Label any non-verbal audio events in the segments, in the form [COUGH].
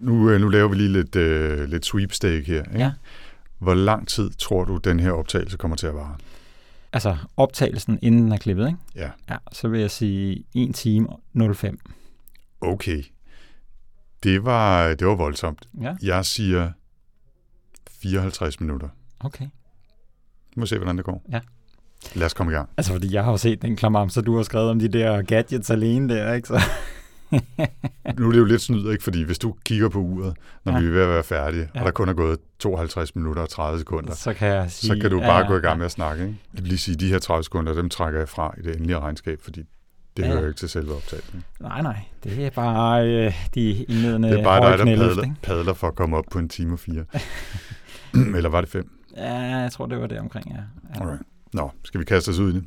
Nu, øh, nu laver vi lige lidt, øh, lidt sweepstake her. Ikke? Ja. Hvor lang tid tror du, den her optagelse kommer til at vare? Altså optagelsen, inden den er klippet, ikke? Ja. Ja, så vil jeg sige 1 time og 05. Okay. Det var, det var voldsomt. Ja, Jeg siger 54 minutter. okay. Nu må vi se, hvordan det går. Ja. Lad os komme i gang. Altså, fordi jeg har jo set den klamam, så du har skrevet om de der gadgets alene der, ikke? Så, Nu er det jo lidt snyd, ikke? Fordi hvis du kigger på uret, når Ja. vi er ved at være færdige, Ja. og der kun er gået 52 minutter og 30 sekunder, så kan jeg sige... så kan du bare gå i gang med at snakke. Ikke? Jeg vil lige sige, at de her 30 sekunder, dem trækker jeg fra i det endelige regnskab, fordi det Ja, hører ja. ikke til selve optagelsen. Nej, nej. Det er bare øh, de indledende Det er bare dig, der padler, padler for at komme op på en time og fire. [LAUGHS] Eller var det fem? Ja, jeg tror, det var det omkring, ja. ja. Alright. Nå, skal vi kaste os ud i det?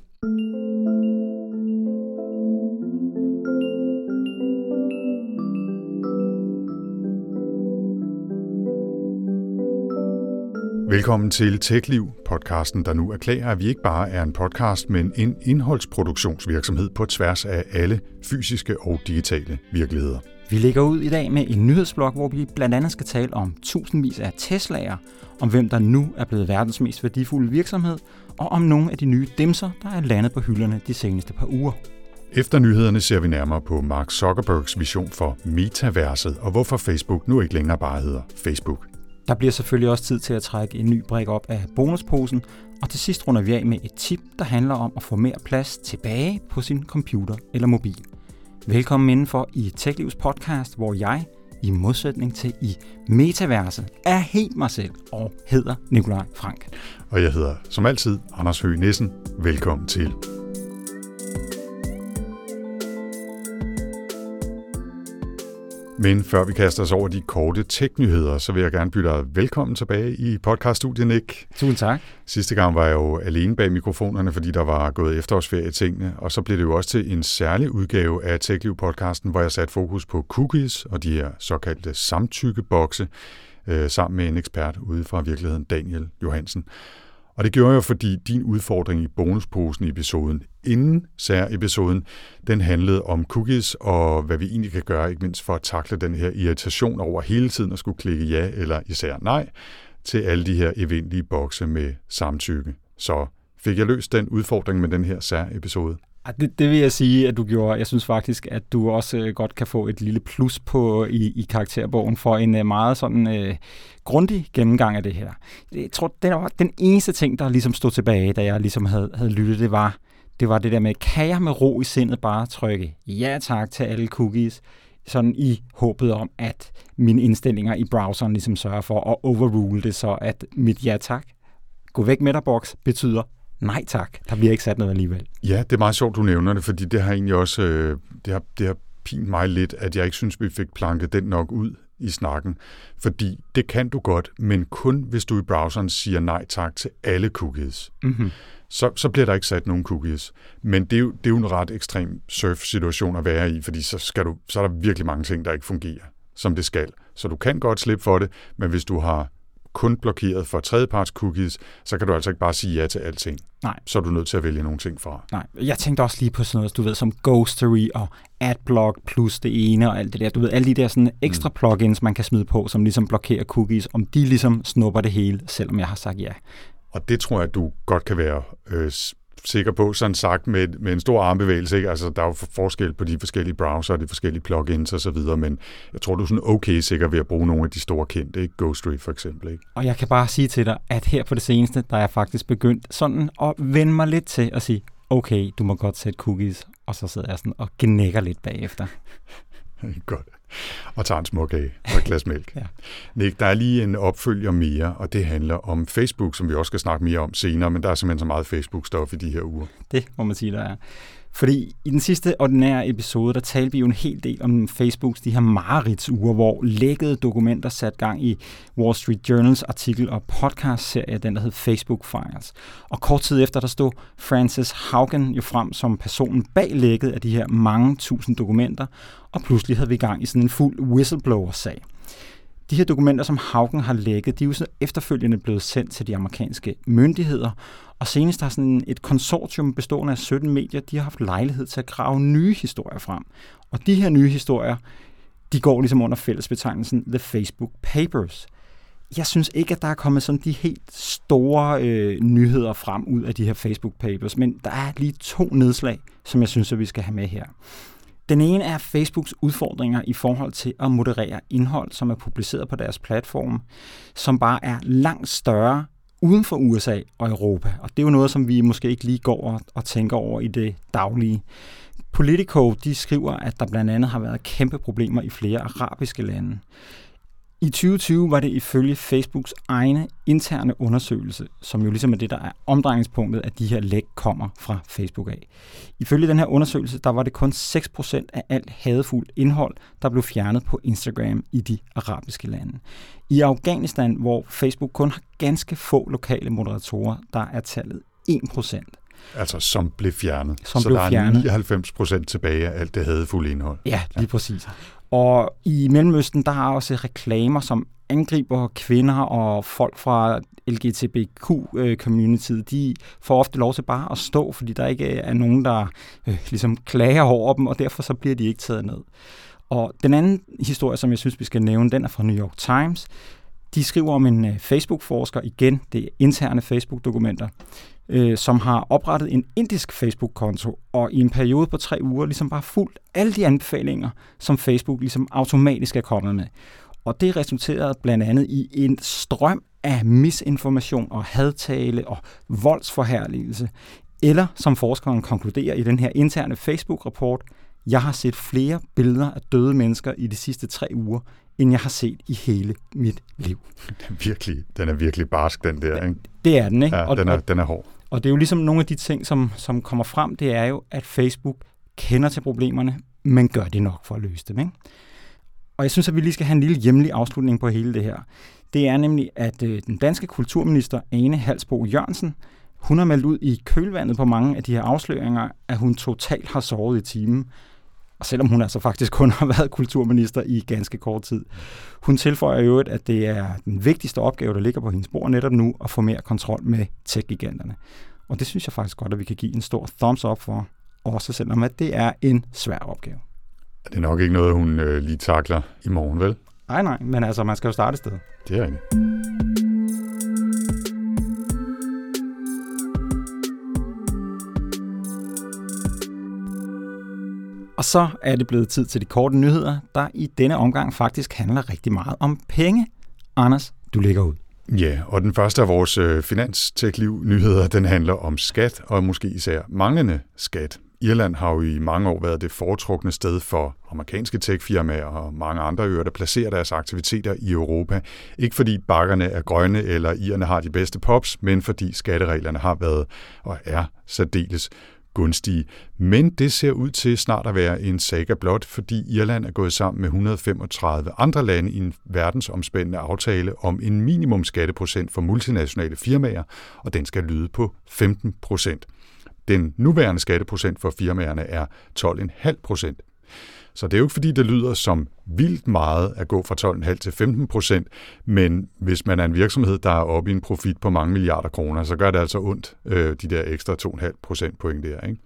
Velkommen til TechLiv, podcasten, der nu erklærer, at vi ikke bare er en podcast, men en indholdsproduktionsvirksomhed på tværs af alle fysiske og digitale virkeligheder. Vi lægger ud i dag med en nyhedsblog, hvor vi blandt andet skal tale om tusindvis af Teslaer, om hvem der nu er blevet verdens mest værdifulde virksomhed, og om nogle af de nye dimser, der er landet på hylderne de seneste par uger. Efter nyhederne ser vi nærmere på Mark Zuckerbergs vision for metaverset, og hvorfor Facebook nu ikke længere bare hedder Facebook. Der bliver selvfølgelig også tid til at trække en ny brik op af bonusposen, og til sidst runder vi af med et tip, der handler om at få mere plads tilbage på sin computer eller mobil. Velkommen indenfor i TechLivs podcast, hvor jeg, i modsætning til i metaverset, er helt mig selv og hedder Nikolaj Frank. Og jeg hedder som altid Anders Høgh Nissen. Velkommen til. Men før vi kaster os over de korte tech-nyheder, så vil jeg gerne byde dig velkommen tilbage i podcaststudiet, Nick. Tusind tak. Sidste gang var jeg jo alene bag mikrofonerne, fordi der var gået efterårsferie i tingene, og så blev det jo også til en særlig udgave af TechLiv-podcasten, hvor jeg satte fokus på cookies og de her såkaldte samtykkebokse, øh, sammen med en ekspert ude fra virkeligheden, Daniel Johansen. Og det gjorde jeg, fordi din udfordring i bonusposen i episoden inden sær-episoden, den handlede om cookies og hvad vi egentlig kan gøre, ikke mindst for at takle den her irritation over hele tiden at skulle klikke ja eller især nej til alle de her eventlige bokse med samtykke. Så fik jeg løst den udfordring med den her sær-episode. Det, det vil jeg sige, at du gjorde. Jeg synes faktisk, at du også øh, godt kan få et lille plus på i, i karakterbogen for en øh, meget sådan øh, grundig gennemgang af det her. Jeg tror, den, var, den eneste ting, der ligesom stod tilbage, da jeg ligesom havde, havde lyttet, det var, det var det der med, kan jeg med ro i sindet bare trykke ja tak til alle cookies, sådan i håbet om, at mine indstillinger i browseren ligesom sørger for at overrule det, så at mit ja tak, gå væk med dig boks, betyder nej tak. Der bliver ikke sat noget alligevel. Ja, det er meget sjovt, du nævner det, fordi det har egentlig også øh, det har, det har pint mig lidt, at jeg ikke synes, vi fik planket den nok ud i snakken. Fordi det kan du godt, men kun hvis du i browseren siger nej tak til alle cookies. Mm-hmm. Så, så bliver der ikke sat nogen cookies. Men det er, jo, det er jo en ret ekstrem surf-situation at være i, fordi så, skal du, så er der virkelig mange ting, der ikke fungerer, som det skal. Så du kan godt slippe for det, men hvis du har kun blokeret for tredjeparts cookies, så kan du altså ikke bare sige ja til alting. Nej. Så er du nødt til at vælge nogle ting fra. Nej, jeg tænkte også lige på sådan noget, du ved, som Ghostery og Adblock plus det ene og alt det der. Du ved, alle de der sådan ekstra plugins, man kan smide på, som ligesom blokerer cookies, om de ligesom snupper det hele, selvom jeg har sagt ja. Og det tror jeg, du godt kan være øh, sikker på, sådan sagt med, med en stor armbevægelse. Ikke? Altså, der er jo for- forskel på de forskellige browser de forskellige plugins osv., men jeg tror, du er sådan okay sikker ved at bruge nogle af de store kendte, ikke? Ghostery for eksempel. Ikke? Og jeg kan bare sige til dig, at her på det seneste, der er jeg faktisk begyndt sådan at vende mig lidt til at sige, okay, du må godt sætte cookies, og så sidder jeg sådan og gnækker lidt bagefter. [LAUGHS] Godt. Og tager en smuk af og et glas mælk. [LAUGHS] Ja. Nick, der er lige en opfølger mere, og det handler om Facebook, som vi også skal snakke mere om senere, men der er simpelthen så meget Facebook-stof i de her uger. Det må man sige, der er. Fordi i den sidste ordinære episode, der talte vi jo en hel del om Facebooks de her mareridsuger, hvor lækkede dokumenter sat gang i Wall Street Journals artikel og podcastserie, den der hed Facebook Files. Og kort tid efter, der stod Francis Haugen jo frem som personen bag lækket af de her mange tusind dokumenter, og pludselig havde vi gang i sådan en fuld whistleblower-sag. De her dokumenter, som Haugen har lækket, de er jo så efterfølgende blevet sendt til de amerikanske myndigheder, og senest har sådan et konsortium bestående af 17 medier, de har haft lejlighed til at grave nye historier frem. Og de her nye historier, de går ligesom under fællesbetegnelsen The Facebook Papers. Jeg synes ikke, at der er kommet sådan de helt store øh, nyheder frem ud af de her Facebook Papers, men der er lige to nedslag, som jeg synes, at vi skal have med her. Den ene er Facebooks udfordringer i forhold til at moderere indhold, som er publiceret på deres platform, som bare er langt større uden for USA og Europa. Og det er jo noget, som vi måske ikke lige går og tænker over i det daglige. Politico de skriver, at der blandt andet har været kæmpe problemer i flere arabiske lande. I 2020 var det ifølge Facebooks egne interne undersøgelse, som jo ligesom er det, der er omdrejningspunktet, at de her læk kommer fra Facebook af. Ifølge den her undersøgelse, der var det kun 6% af alt hadefuldt indhold, der blev fjernet på Instagram i de arabiske lande. I Afghanistan, hvor Facebook kun har ganske få lokale moderatorer, der er tallet 1%. Altså som blev fjernet. Som så blev der er fjernet. 99 procent tilbage af alt det hadefulde indhold. Ja, lige præcis. Og i Mellemøsten, der er også reklamer, som angriber kvinder og folk fra LGBTQ-communityet. Øh, de får ofte lov til bare at stå, fordi der ikke øh, er nogen, der øh, ligesom klager over dem, og derfor så bliver de ikke taget ned. Og den anden historie, som jeg synes, vi skal nævne, den er fra New York Times. De skriver om en øh, Facebook-forsker, igen, det er interne Facebook-dokumenter, øh, som har oprettet en indisk Facebook-konto, og i en periode på tre uger ligesom bare fulgt alle de anbefalinger, som Facebook ligesom automatisk er kommet med. Og det resulterede blandt andet i en strøm af misinformation og hadtale og voldsforherligelse. Eller som forskeren konkluderer i den her interne Facebook-rapport, jeg har set flere billeder af døde mennesker i de sidste tre uger, end jeg har set i hele mit liv. [LAUGHS] Den er virkelig, den er virkelig barsk, den der. Ikke? Det er den, ikke? Ja, den er, den er hård. Og det er jo ligesom nogle af de ting, som, som kommer frem, det er jo, at Facebook kender til problemerne, men gør det nok for at løse dem. Ikke? Og jeg synes, at vi lige skal have en lille hjemlig afslutning på hele det her. Det er nemlig, at øh, den danske kulturminister Ane Halsbo Jørgensen, hun har meldt ud i kølvandet på mange af de her afsløringer, at hun totalt har sovet i timen. Og selvom hun altså faktisk kun har [LAUGHS] været kulturminister i ganske kort tid. Hun tilføjer jo, at det er den vigtigste opgave, der ligger på hendes bord netop nu, at få mere kontrol med tech-giganterne. Og det synes jeg faktisk godt, at vi kan give en stor thumbs up for, også selvom at det er en svær opgave. Det er nok ikke noget, hun øh, lige takler i morgen, vel? Nej, nej, men altså, man skal jo starte et sted. Det er rigtigt. Og så er det blevet tid til de korte nyheder, der i denne omgang faktisk handler rigtig meget om penge. Anders, du ligger ud. Ja, og den første af vores øh, finanstekliv-nyheder, den handler om skat, og måske især manglende skat. Irland har jo i mange år været det foretrukne sted for amerikanske techfirmaer og mange andre øer, der placerer deres aktiviteter i Europa. Ikke fordi bakkerne er grønne eller irerne har de bedste pops, men fordi skattereglerne har været og er særdeles gunstige. Men det ser ud til snart at være en saga blot, fordi Irland er gået sammen med 135 andre lande i en verdensomspændende aftale om en minimum skatteprocent for multinationale firmaer, og den skal lyde på 15 procent. Den nuværende skatteprocent for firmaerne er 12,5 procent. Så det er jo ikke fordi, det lyder som vildt meget at gå fra 12,5 til 15 procent, men hvis man er en virksomhed, der er oppe i en profit på mange milliarder kroner, så gør det altså ondt, øh, de der ekstra 2,5 procent point der. Ikke?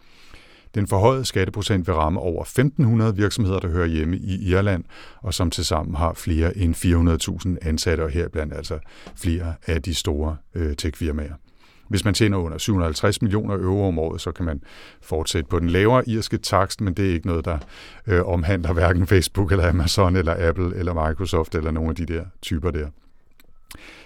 Den forhøjede skatteprocent vil ramme over 1.500 virksomheder, der hører hjemme i Irland, og som tilsammen har flere end 400.000 ansatte, og heriblandt altså flere af de store øh, tech-firmaer. Hvis man tjener under 750 millioner euro om året, så kan man fortsætte på den lavere irske takst, men det er ikke noget, der øh, omhandler hverken Facebook eller Amazon eller Apple eller Microsoft eller nogle af de der typer der.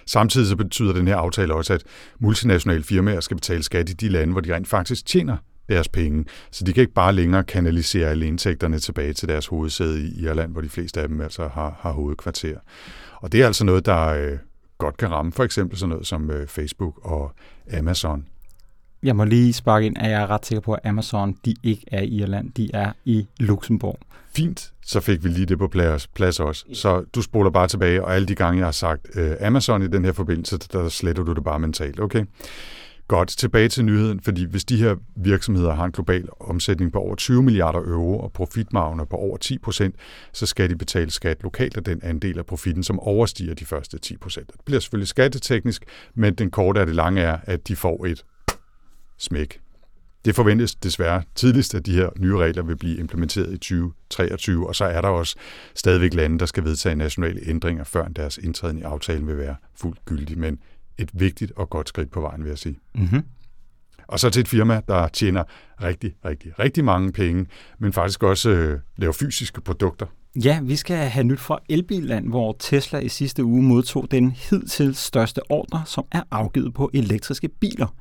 Samtidig så betyder den her aftale også, at multinationale firmaer skal betale skat i de lande, hvor de rent faktisk tjener deres penge. Så de kan ikke bare længere kanalisere alle indtægterne tilbage til deres hovedsæde i Irland, hvor de fleste af dem altså har, har hovedkvarter. Og det er altså noget, der øh, godt kan ramme for eksempel sådan noget som øh, Facebook og Amazon. Jeg må lige sparke ind, at jeg er ret sikker på, at Amazon de ikke er i Irland, de er i Luxembourg. Fint, så fik vi lige det på plads, plads også. Så du spoler bare tilbage, og alle de gange, jeg har sagt øh, Amazon i den her forbindelse, der sletter du det bare mentalt. Okay. Godt, tilbage til nyheden, fordi hvis de her virksomheder har en global omsætning på over 20 milliarder euro og profitmarginer på over 10 procent, så skal de betale skat lokalt af den andel af profitten, som overstiger de første 10 procent. Det bliver selvfølgelig skatteteknisk, men den korte af det lange er, at de får et smæk. det forventes desværre tidligst, at de her nye regler vil blive implementeret i 2023, og så er der også stadigvæk lande, der skal vedtage nationale ændringer, før deres indtræden i aftalen vil være fuldt gyldig. Men et vigtigt og godt skridt på vejen, vil jeg sige. Mm-hmm. Og så til et firma, der tjener rigtig, rigtig, rigtig mange penge, men faktisk også øh, laver fysiske produkter. Ja, vi skal have nyt fra Elbilland, hvor Tesla i sidste uge modtog den hidtil største ordre, som er afgivet på elektriske biler.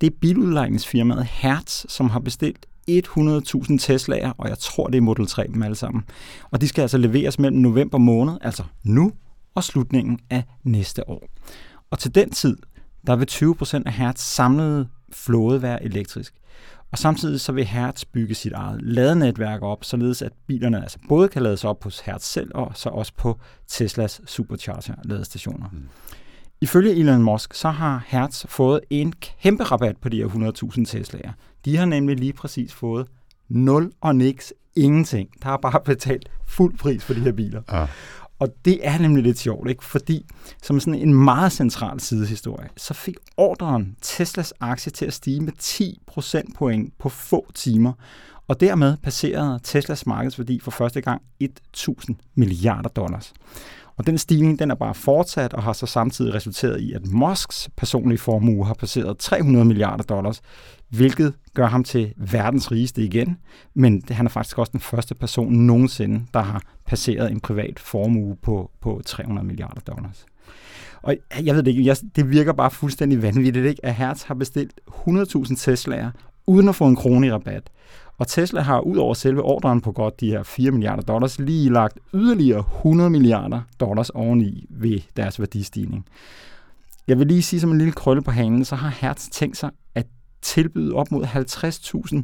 Det er biludlejningsfirmaet Hertz, som har bestilt 100.000 Tesla'er, og jeg tror, det er Model 3 dem alle sammen. Og de skal altså leveres mellem november måned, altså nu, og slutningen af næste år. Og til den tid, der vil 20% af Hertz samlede flåde være elektrisk. Og samtidig så vil Hertz bygge sit eget ladenetværk op, således at bilerne altså både kan lades op hos Hertz selv, og så også på Teslas Supercharger-ladestationer. Mm. Ifølge Elon Musk, så har Hertz fået en kæmpe rabat på de her 100.000 Tesla'er. De har nemlig lige præcis fået 0 og niks, ingenting. Der har bare betalt fuld pris for de her biler. Ja. Og det er nemlig lidt sjovt, ikke? fordi som sådan en meget central sidehistorie, så fik ordren Teslas aktie til at stige med 10 procentpoint på få timer, og dermed passerede Teslas markedsværdi for første gang 1.000 milliarder dollars. Og den stigning den er bare fortsat og har så samtidig resulteret i, at Musks personlige formue har passeret 300 milliarder dollars, hvilket gør ham til verdens rigeste igen. Men han er faktisk også den første person nogensinde, der har passeret en privat formue på, på 300 milliarder dollars. Og jeg ved det ikke, jeg, det virker bare fuldstændig vanvittigt, ikke? at Hertz har bestilt 100.000 Tesla'er uden at få en krone i rabat. Og Tesla har ud over selve ordren på godt de her 4 milliarder dollars lige lagt yderligere 100 milliarder dollars oveni ved deres værdistigning. Jeg vil lige sige som en lille krølle på hanen, så har Hertz tænkt sig at tilbyde op mod 50.000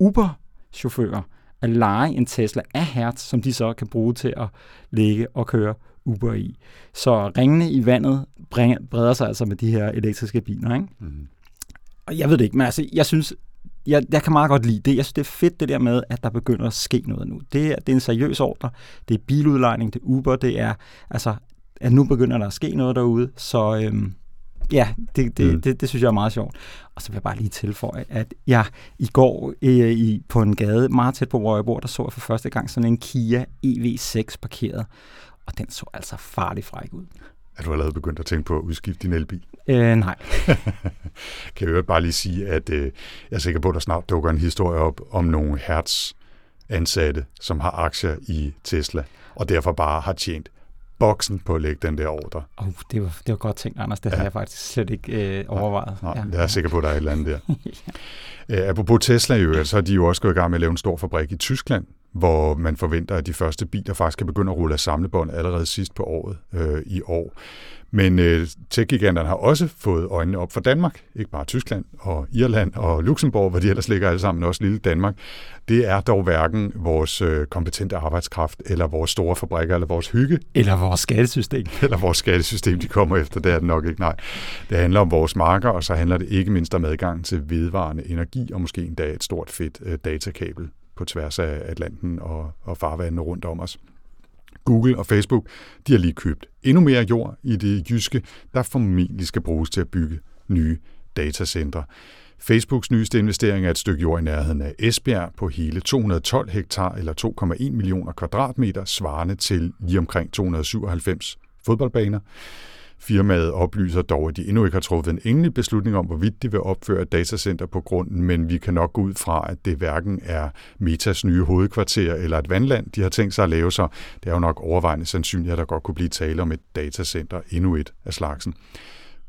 Uber-chauffører at lege en Tesla af Hertz, som de så kan bruge til at lægge og køre Uber i. Så ringene i vandet breder sig altså med de her elektriske biler. Ikke? Mm. Og jeg ved det ikke, men altså, jeg synes, jeg, jeg kan meget godt lide det. Jeg synes, det er fedt det der med, at der begynder at ske noget nu. Det er, det er en seriøs ordre. Det er biludlejning, det er Uber, det er, altså, at nu begynder der at ske noget derude. Så øhm, ja, det, det, mm. det, det synes jeg er meget sjovt. Og så vil jeg bare lige tilføje, at jeg i går øh, i, på en gade meget tæt på, hvor jeg bor, der så jeg for første gang sådan en Kia EV6 parkeret. Og den så altså farlig fræk ud. Er du allerede begyndt at tænke på at udskifte din elbil? Øh, nej. [LAUGHS] kan jeg bare lige sige, at øh, jeg er sikker på, at der snart dukker en historie op om nogle Hertz ansatte, som har aktier i Tesla, og derfor bare har tjent boksen på at lægge den der ordre. Oh, det, var, det var godt tænkt, Anders. Det ja. har jeg faktisk slet ikke øh, overvejet. Nej, nej ja. jeg er sikker på, at der er et eller andet der. [LAUGHS] ja. øh, apropos Tesla, jo, så er de jo også gået i gang med at lave en stor fabrik i Tyskland, hvor man forventer, at de første biler faktisk kan begynde at rulle af samlebånd allerede sidst på året øh, i år. Men øh, tech-giganterne har også fået øjnene op for Danmark, ikke bare Tyskland og Irland og Luxembourg, hvor de ellers ligger alle sammen, også lille Danmark. Det er dog hverken vores øh, kompetente arbejdskraft, eller vores store fabrikker, eller vores hygge. Eller vores skattesystem. [LAUGHS] Eller vores skattesystem, de kommer efter, det er det nok ikke, nej. Det handler om vores marker, og så handler det ikke mindst om adgang til vedvarende energi, og måske endda et stort fedt øh, datakabel på tværs af Atlanten og, og farvandene rundt om os. Google og Facebook, de har lige købt endnu mere jord i det jyske, der formentlig skal bruges til at bygge nye datacenter. Facebooks nyeste investering er et stykke jord i nærheden af Esbjerg på hele 212 hektar eller 2,1 millioner kvadratmeter, svarende til lige omkring 297 fodboldbaner. Firmaet oplyser dog, at de endnu ikke har truffet en endelig beslutning om, hvorvidt de vil opføre et datacenter på grunden, men vi kan nok gå ud fra, at det hverken er Metas nye hovedkvarter eller et vandland, de har tænkt sig at lave, så det er jo nok overvejende sandsynligt, at der godt kunne blive tale om et datacenter, endnu et af slagsen.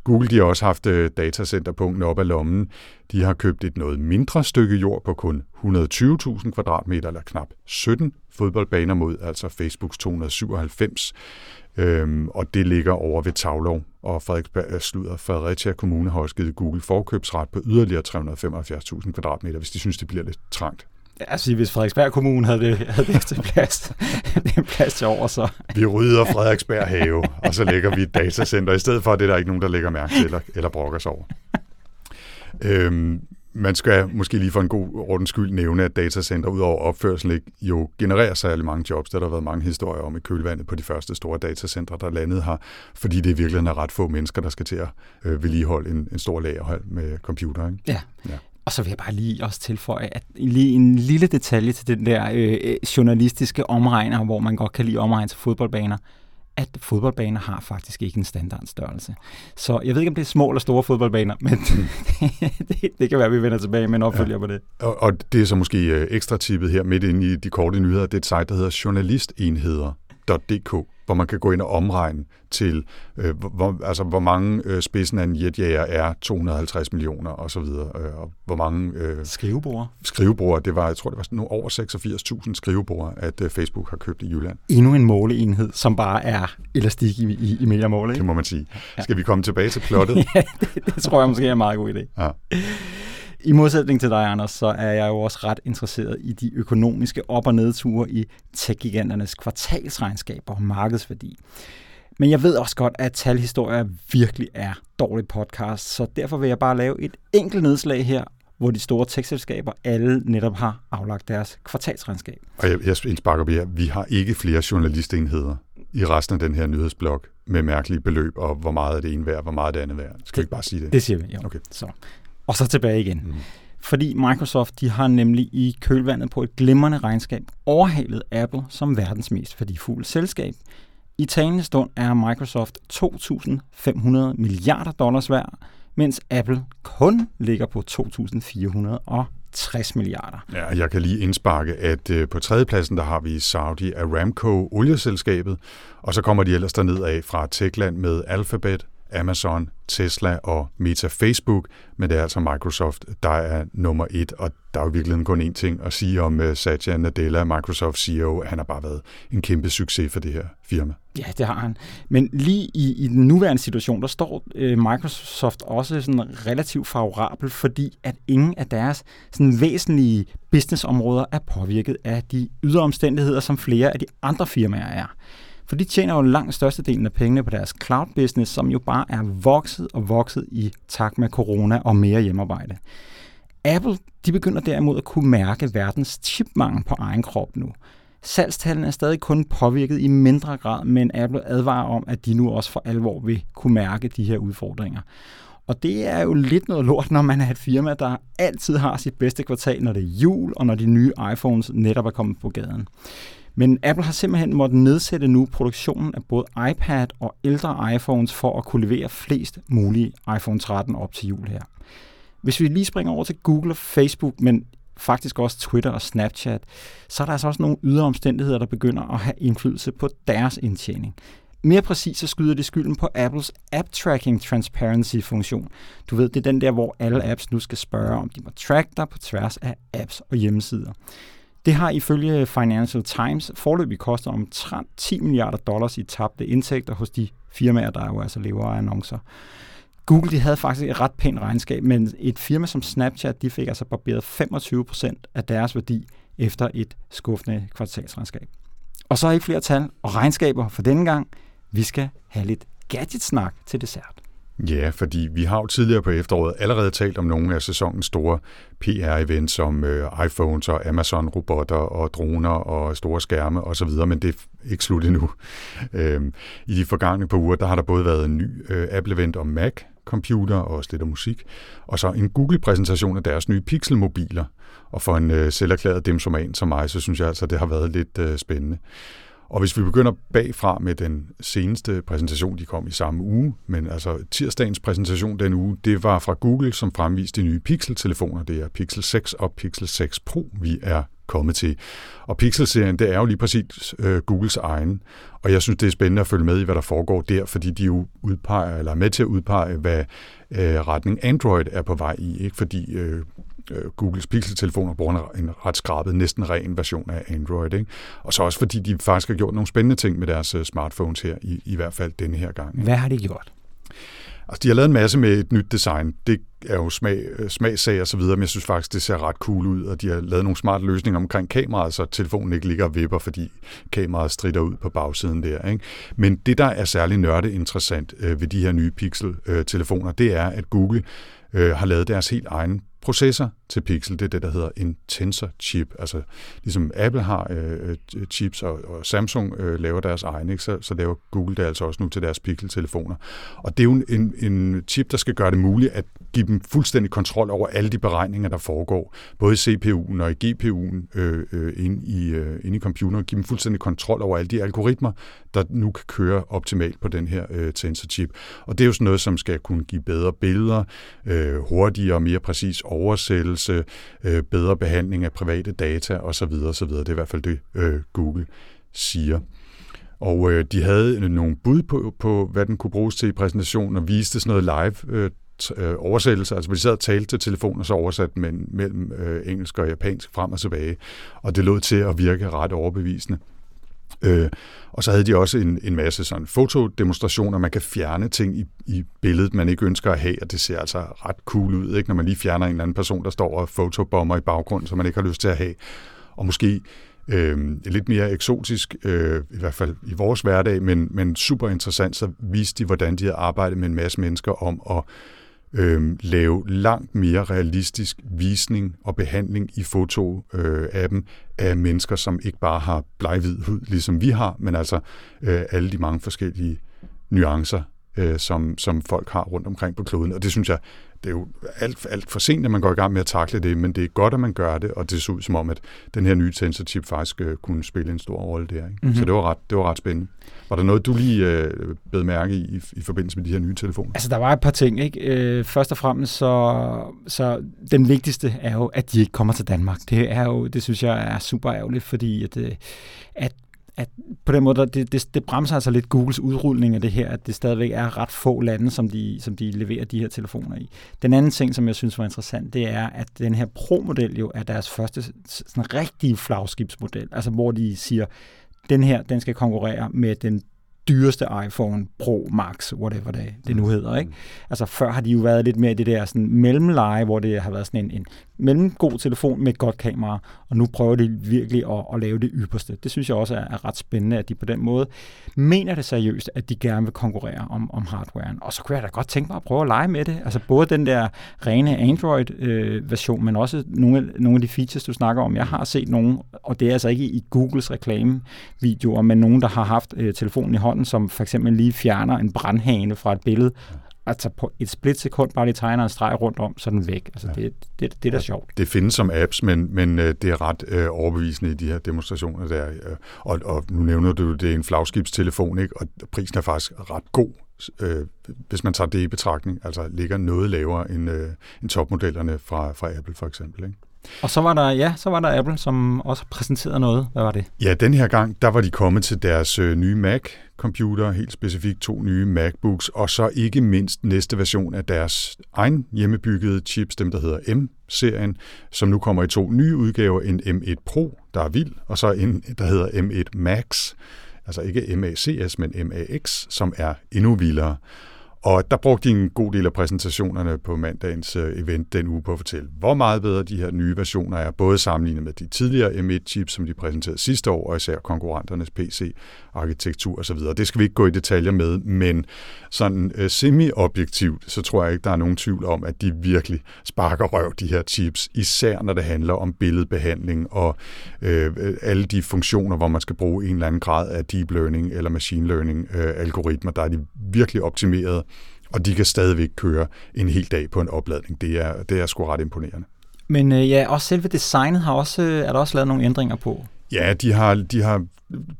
Google de har også haft øh, datacenterpunkten op af lommen. De har købt et noget mindre stykke jord på kun 120.000 kvadratmeter, eller knap 17 fodboldbaner mod altså Facebooks 297. Øhm, og det ligger over ved Tavlov, og Frederiksberg, øh, slutter, Fredericia Kommune har også givet Google forkøbsret på yderligere 375.000 kvadratmeter, hvis de synes, det bliver lidt trangt. Altså, hvis Frederiksberg Kommune havde det, havde det til plads, [LAUGHS] det plads til over, så... Vi rydder Frederiksberg have, og så lægger vi et datacenter. I stedet for, det er der ikke nogen, der lægger mærke til eller, eller brokker sig over. Øhm, man skal måske lige for en god ordens skyld nævne, at datacenter ud over opførsel ikke jo genererer særlig mange jobs. Der har været mange historier om i kølvandet på de første store datacentre, der landet har, fordi det i virkeligheden er ret få mennesker, der skal til at øh, vedligeholde en, en stor lagerhold med computer. Ikke? Ja. ja. Og så vil jeg bare lige også tilføje, at lige en lille detalje til den der øh, journalistiske omregner, hvor man godt kan lide omregne til fodboldbaner at fodboldbaner har faktisk ikke en standardstørrelse. Så jeg ved ikke, om det er små eller store fodboldbaner, men [LAUGHS] det, det kan være, at vi vender tilbage med en opfølger ja. på det. Og, og det er så måske øh, ekstra tippet her midt inde i de korte nyheder. Det er et site, der hedder journalistenheder.dk hvor man kan gå ind og omregne til, øh, hvor, altså, hvor mange øh, spidsen af en jetjager er 250 millioner og så videre, øh, og hvor mange... Øh, skrivebord. Skrivebord, det var, jeg tror, det var nu over 86.000 skrivebord, at øh, Facebook har købt i Jylland. Endnu en måleenhed, som bare er elastik i, i, i mere mål, ikke? Det må man sige. Ja. Skal vi komme tilbage til plottet? [LAUGHS] ja, det, det tror jeg måske er en meget god idé. Ja. I modsætning til dig, Anders, så er jeg jo også ret interesseret i de økonomiske op- og nedture i tech-giganternes kvartalsregnskaber og markedsværdi. Men jeg ved også godt, at talhistorier virkelig er dårlig podcast, så derfor vil jeg bare lave et enkelt nedslag her, hvor de store tech-selskaber alle netop har aflagt deres kvartalsregnskab. Og jeg, jeg indsparker vi vi har ikke flere journalistenheder i resten af den her nyhedsblok med mærkelige beløb, og hvor meget er det ene værd, hvor meget er det andet værd. Skal det, vi ikke bare sige det? Det siger vi, jo. Okay. Så. Og så tilbage igen. Mm. Fordi Microsoft de har nemlig i kølvandet på et glimrende regnskab overhalet Apple som verdens mest værdifulde selskab. I talende stund er Microsoft 2.500 milliarder dollars værd, mens Apple kun ligger på 2.460 milliarder. Ja, jeg kan lige indsparke, at øh, på tredjepladsen der har vi Saudi Aramco, olieselskabet, og så kommer de ellers derned af fra Techland med Alphabet, Amazon, Tesla og Meta Facebook, men det er altså Microsoft, der er nummer et, og der er jo virkelig kun én ting at sige om uh, Satya Nadella, Microsoft CEO. Han har bare været en kæmpe succes for det her firma. Ja, det har han. Men lige i, i den nuværende situation, der står øh, Microsoft også sådan relativt favorabel, fordi at ingen af deres sådan væsentlige businessområder er påvirket af de ydre omstændigheder, som flere af de andre firmaer er. For de tjener jo langt størstedelen af pengene på deres cloud business, som jo bare er vokset og vokset i takt med corona og mere hjemmearbejde. Apple de begynder derimod at kunne mærke verdens chipmangel på egen krop nu. Salgstallene er stadig kun påvirket i mindre grad, men Apple advarer om, at de nu også for alvor vil kunne mærke de her udfordringer. Og det er jo lidt noget lort, når man er et firma, der altid har sit bedste kvartal, når det er jul, og når de nye iPhones netop er kommet på gaden. Men Apple har simpelthen måttet nedsætte nu produktionen af både iPad og ældre iPhones for at kunne levere flest mulige iPhone 13 op til jul her. Hvis vi lige springer over til Google og Facebook, men faktisk også Twitter og Snapchat, så er der altså også nogle ydre omstændigheder, der begynder at have indflydelse på deres indtjening. Mere præcis så skyder det skylden på Apples App Tracking Transparency funktion. Du ved, det er den der, hvor alle apps nu skal spørge, om de må track dig på tværs af apps og hjemmesider. Det har ifølge Financial Times forløbig kostet omtrent 10 milliarder dollars i tabte indtægter hos de firmaer, der jo altså lever af annoncer. Google de havde faktisk et ret pænt regnskab, men et firma som Snapchat de fik altså barberet 25 procent af deres værdi efter et skuffende kvartalsregnskab. Og så er ikke flere tal og regnskaber for denne gang. Vi skal have lidt gadgetsnak til dessert. Ja, fordi vi har jo tidligere på efteråret allerede talt om nogle af sæsonens store PR-events som øh, iPhones og Amazon-robotter og droner og store skærme osv., men det er ikke slut endnu. Øhm, I de forgangne par uger, der har der både været en ny øh, Apple-event om Mac, computer og også lidt om musik, og så en Google-præsentation af deres nye Pixel-mobiler. Og for en øh, selverklæret demsoman som mig, så synes jeg altså, det har været lidt øh, spændende. Og hvis vi begynder bagfra med den seneste præsentation, de kom i samme uge, men altså tirsdagens præsentation den uge, det var fra Google, som fremviste de nye Pixel-telefoner. Det er Pixel 6 og Pixel 6 Pro, vi er kommet til. Og Pixel-serien, det er jo lige præcis øh, Googles egen. Og jeg synes, det er spændende at følge med i, hvad der foregår der, fordi de jo udpeger, eller er med til at udpege, hvad øh, retning Android er på vej i. Ikke? Fordi øh, øh, Googles Pixel-telefoner bruger en ret skrabet, næsten ren version af Android. Ikke? Og så også fordi de faktisk har gjort nogle spændende ting med deres uh, smartphones her, i, i hvert fald denne her gang. Ikke? Hvad har de gjort? Altså, de har lavet en masse med et nyt design. Det er jo smag, øh, smagssag og så videre, men jeg synes faktisk, det ser ret cool ud, og de har lavet nogle smarte løsninger omkring kameraet, så telefonen ikke ligger og vipper, fordi kameraet strider ud på bagsiden der. Ikke? Men det, der er særlig nørde interessant øh, ved de her nye Pixel-telefoner, det er, at Google øh, har lavet deres helt egen processor til Pixel, det er det, der hedder en tensor chip. Altså ligesom Apple har øh, øh, chips, og, og Samsung øh, laver deres egne, ikke? Så, så laver Google det altså også nu til deres Pixel-telefoner. Og det er jo en, en chip, der skal gøre det muligt at give dem fuldstændig kontrol over alle de beregninger, der foregår, både i CPU'en og i GPU'en øh, øh, inde, i, øh, inde i computeren, give dem fuldstændig kontrol over alle de algoritmer, der nu kan køre optimalt på den her øh, tensor-chip. Og det er jo sådan noget, som skal kunne give bedre billeder, øh, hurtigere og mere præcis oversættelse, øh, bedre behandling af private data osv. osv. Det er i hvert fald det, øh, Google siger. Og øh, de havde øh, nogle bud på, på, hvad den kunne bruges til i præsentationen, og viste sådan noget live øh, øh, oversættelse. Altså, de sad og talte til telefonen, og så oversat men, mellem øh, engelsk og japansk frem og tilbage. Og det lød til at virke ret overbevisende. Øh, og så havde de også en, en masse sådan fotodemonstrationer. Man kan fjerne ting i, i billedet, man ikke ønsker at have, og det ser altså ret cool ud, ikke? når man lige fjerner en eller anden person, der står og fotobomber i baggrunden, som man ikke har lyst til at have. Og måske øh, lidt mere eksotisk, øh, i hvert fald i vores hverdag, men, men super interessant, så viste de, hvordan de havde arbejdet med en masse mennesker om at øh, lave langt mere realistisk visning og behandling i foto-appen øh, af mennesker, som ikke bare har bleghvid hud, ligesom vi har, men altså øh, alle de mange forskellige nuancer, øh, som, som folk har rundt omkring på kloden. Og det synes jeg, det er jo alt, alt for sent, at man går i gang med at takle det, men det er godt, at man gør det, og det ser ud som om, at den her nye tensor-chip faktisk øh, kunne spille en stor rolle der. Ikke? Mm-hmm. Så det var, ret, det var ret spændende. Var der noget, du lige øh, bed mærke i, i i forbindelse med de her nye telefoner? Altså, der var et par ting. Ikke? Øh, først og fremmest, så, så den vigtigste er jo, at de ikke kommer til Danmark. Det er jo, det synes jeg er super ærgerligt, fordi at, øh, at at på den måde, det, det, det bremser altså lidt Googles udrulning af det her, at det stadigvæk er ret få lande, som de, som de leverer de her telefoner i. Den anden ting, som jeg synes var interessant, det er, at den her Pro-model jo er deres første sådan rigtige flagskibsmodel, altså hvor de siger, den her, den skal konkurrere med den dyreste iPhone Pro Max, whatever det, det nu hedder. Ikke? Altså før har de jo været lidt mere i det der sådan mellemleje, hvor det har været sådan en, en mellemgod telefon med et godt kamera, og nu prøver de virkelig at, at lave det ypperste. Det synes jeg også er, er ret spændende, at de på den måde mener det seriøst, at de gerne vil konkurrere om, om hardwaren. Og så kunne jeg da godt tænke mig at prøve at lege med det. Altså både den der rene Android-version, øh, men også nogle, nogle af de features, du snakker om. Jeg har set nogle, og det er altså ikke i Googles reklamevideoer, men nogen, der har haft øh, telefonen i hånden, som for eksempel lige fjerner en brandhane fra et billede, altså på et splitsekund bare lige tegner en streg rundt om, så den væk. Altså ja. det, det, det er da ja, sjovt. Det findes som apps, men, men øh, det er ret øh, overbevisende i de her demonstrationer der. Øh, og, og nu nævner du, det er en flagskibstelefon, ikke? og prisen er faktisk ret god, øh, hvis man tager det i betragtning. Altså ligger noget lavere end, øh, end topmodellerne fra, fra Apple for eksempel. Ikke? Og så var der, ja, så var der Apple, som også præsenterede noget. Hvad var det? Ja, den her gang, der var de kommet til deres øh, nye Mac-computer, helt specifikt to nye MacBooks, og så ikke mindst næste version af deres egen hjemmebyggede chips, dem der hedder M-serien, som nu kommer i to nye udgaver, en M1 Pro, der er vild, og så en, der hedder M1 Max, altså ikke MACS, men MAX, som er endnu vildere. Og der brugte de en god del af præsentationerne på mandagens øh, event den uge på at fortælle, hvor meget bedre de her nye versioner er, både sammenlignet med de tidligere M1-chips, som de præsenterede sidste år, og især konkurrenternes PC. PC-arkitektur osv. Det skal vi ikke gå i detaljer med, men sådan uh, semi-objektivt, så tror jeg ikke, der er nogen tvivl om, at de virkelig sparker røv, de her chips, især når det handler om billedbehandling og uh, alle de funktioner, hvor man skal bruge en eller anden grad af deep learning eller machine learning uh, algoritmer, der er de virkelig optimeret og de kan stadigvæk køre en hel dag på en opladning. Det er, det er sgu ret imponerende. Men øh, ja, også selve designet har også, øh, er der også lavet nogle ændringer på. Ja, de har, de har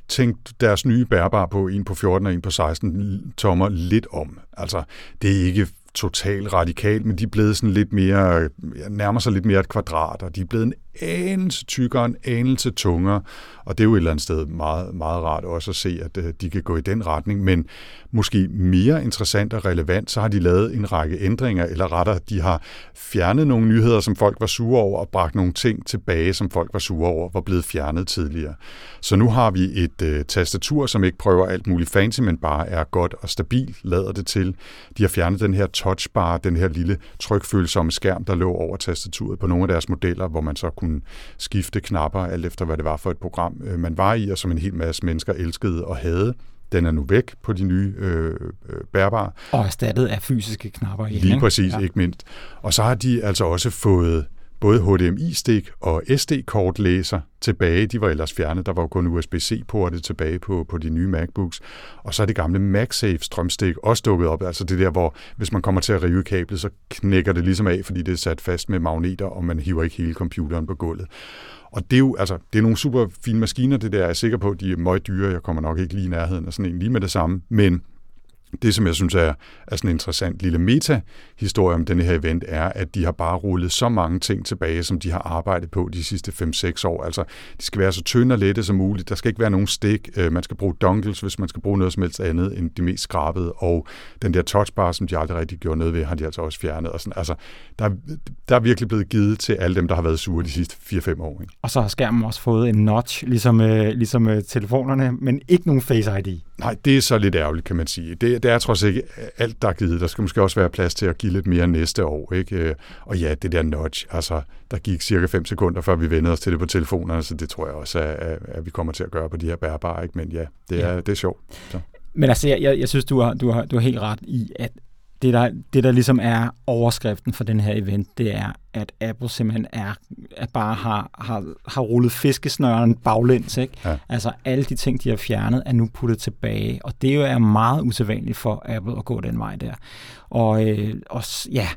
tænkt deres nye bærbare på, en på 14 og en på 16 tommer lidt om. Altså, det er ikke totalt radikalt, men de er blevet sådan lidt mere, nærmer sig lidt mere et kvadrat, og de er blevet en anelse tykkere, en anelse tungere, og det er jo et eller andet sted meget, meget rart også at se, at øh, de kan gå i den retning, men måske mere interessant og relevant, så har de lavet en række ændringer, eller rettere, de har fjernet nogle nyheder, som folk var sure over, og bragt nogle ting tilbage, som folk var sure over, var blevet fjernet tidligere. Så nu har vi et øh, tastatur, som ikke prøver alt muligt fancy, men bare er godt og stabilt, lader det til. De har fjernet den her touchbar, den her lille trykfølsomme skærm, der lå over tastaturet på nogle af deres modeller, hvor man så kunne skifte knapper, alt efter hvad det var for et program, øh, man var i, og som en hel masse mennesker elskede og havde Den er nu væk på de nye øh, bærbare. Og erstattet af fysiske knapper. Igen, Lige præcis, ja. ikke mindst. Og så har de altså også fået både HDMI-stik og SD-kortlæser tilbage. De var ellers fjernet. Der var jo kun USB-C-porte tilbage på, på de nye MacBooks. Og så er det gamle MagSafe strømstik også dukket op. Altså det der, hvor hvis man kommer til at rive kablet, så knækker det ligesom af, fordi det er sat fast med magneter, og man hiver ikke hele computeren på gulvet. Og det er jo altså, det er nogle super fine maskiner, det der. Jeg er sikker på, de er meget dyre. Jeg kommer nok ikke lige i nærheden af sådan en lige med det samme. Men det, som jeg synes er, er sådan en interessant lille meta-historie om denne her event, er, at de har bare rullet så mange ting tilbage, som de har arbejdet på de sidste 5-6 år. Altså, de skal være så tynde og lette som muligt. Der skal ikke være nogen stik. Øh, man skal bruge dongles, hvis man skal bruge noget som helst andet end de mest skrabede. Og den der touchbar, som de aldrig rigtig gjorde noget ved, har de altså også fjernet. Og sådan. Altså, der, der er virkelig blevet givet til alle dem, der har været sure de sidste 4-5 år. Ikke? Og så har skærmen også fået en notch, ligesom, øh, ligesom øh, telefonerne, men ikke nogen Face ID. Nej, det er så lidt ærgerligt, kan man sige. Det, det er trods ikke alt, der er givet. Der skal måske også være plads til at give lidt mere næste år. Ikke? Og ja, det der nudge, altså, der gik cirka 5 sekunder, før vi vendte os til det på telefonerne, så det tror jeg også, at, at vi kommer til at gøre på de her bærbare. Ikke? Men ja, det er, ja. det er sjovt. Så. Men altså, jeg, jeg synes, du har, du, har, du har helt ret i, at det der, det, der ligesom er overskriften for den her event, det er, at Apple simpelthen er, at bare har, har, har rullet fiskesnøren baglæns. Ikke? Ja. Altså alle de ting, de har fjernet, er nu puttet tilbage. Og det jo er meget usædvanligt for Apple at gå den vej der. Og, øh, og ja,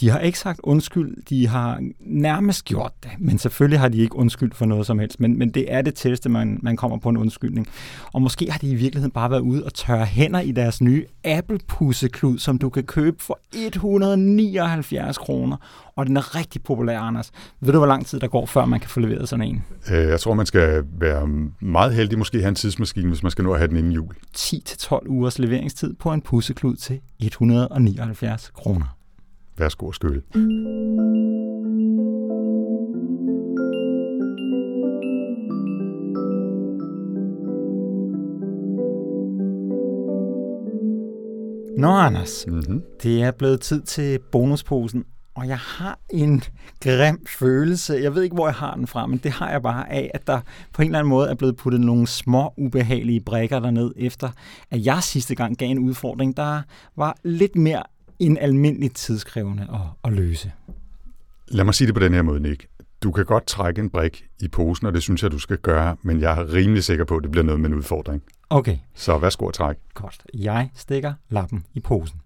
de har ikke sagt undskyld, de har nærmest gjort det, men selvfølgelig har de ikke undskyld for noget som helst, men, men det er det tætteste, man, man kommer på en undskyldning. Og måske har de i virkeligheden bare været ude og tørre hænder i deres nye Apple-pusseklud, som du kan købe for 179 kroner, og den er rigtig populær, Anders. Ved du, hvor lang tid der går, før man kan få leveret sådan en? Øh, jeg tror, man skal være meget heldig, måske have en tidsmaskine, hvis man skal nå at have den inden jul. 10-12 ugers leveringstid på en pusseklud til 179 kroner. Værsgo og skyld. Nå, Anders. Mm-hmm. Det er blevet tid til bonusposen, og jeg har en grim følelse. Jeg ved ikke, hvor jeg har den fra, men det har jeg bare af, at der på en eller anden måde er blevet puttet nogle små ubehagelige brækker derned, efter at jeg sidste gang gav en udfordring, der var lidt mere en almindelig tidskrævende at, at løse. Lad mig sige det på den her måde, Nick. Du kan godt trække en brik i posen, og det synes jeg, du skal gøre, men jeg er rimelig sikker på, at det bliver noget med en udfordring. Okay. Så værsgo at trække. Godt. Jeg stikker lappen i posen.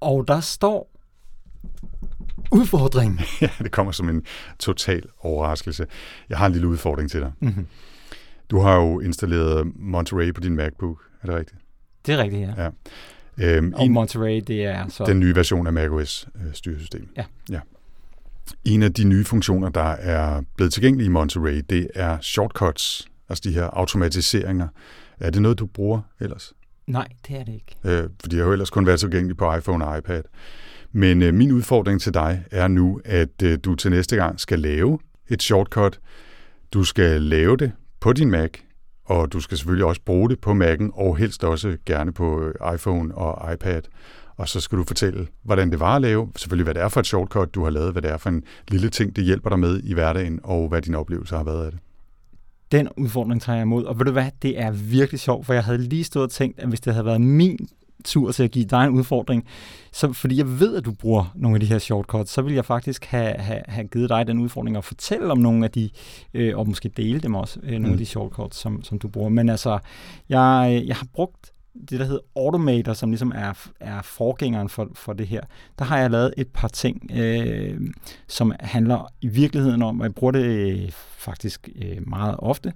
Og der står udfordring. [LAUGHS] ja, det kommer som en total overraskelse. Jeg har en lille udfordring til dig. Mm-hmm. Du har jo installeret Monterey på din MacBook, er det rigtigt? Det er rigtigt, ja. ja. Øhm, og en, Monterey, det er så... Den nye version af macOS øh, styresystem. Ja. ja. En af de nye funktioner, der er blevet tilgængelige i Monterey, det er shortcuts, altså de her automatiseringer. Er det noget, du bruger ellers? Nej, det er det ikke. Øh, fordi jeg har jo ellers kun været tilgængelig på iPhone og iPad. Men øh, min udfordring til dig er nu, at øh, du til næste gang skal lave et shortcut. Du skal lave det på din Mac, og du skal selvfølgelig også bruge det på Mac'en, og helst også gerne på øh, iPhone og iPad. Og så skal du fortælle, hvordan det var at lave, selvfølgelig hvad det er for et shortcut, du har lavet, hvad det er for en lille ting, det hjælper dig med i hverdagen, og hvad din oplevelse har været af det. Den udfordring tager jeg imod, og ved du hvad, det er virkelig sjovt, for jeg havde lige stået og tænkt, at hvis det havde været min tur til at give dig en udfordring, så, fordi jeg ved, at du bruger nogle af de her shortcuts, så vil jeg faktisk have, have, have givet dig den udfordring at fortælle om nogle af de, øh, og måske dele dem også, øh, nogle mm. af de shortcuts, som, som du bruger. Men altså, jeg, jeg har brugt det, der hedder Automator, som ligesom er, er forgængeren for, for det her, der har jeg lavet et par ting, øh, som handler i virkeligheden om, og jeg bruger det øh, faktisk øh, meget ofte,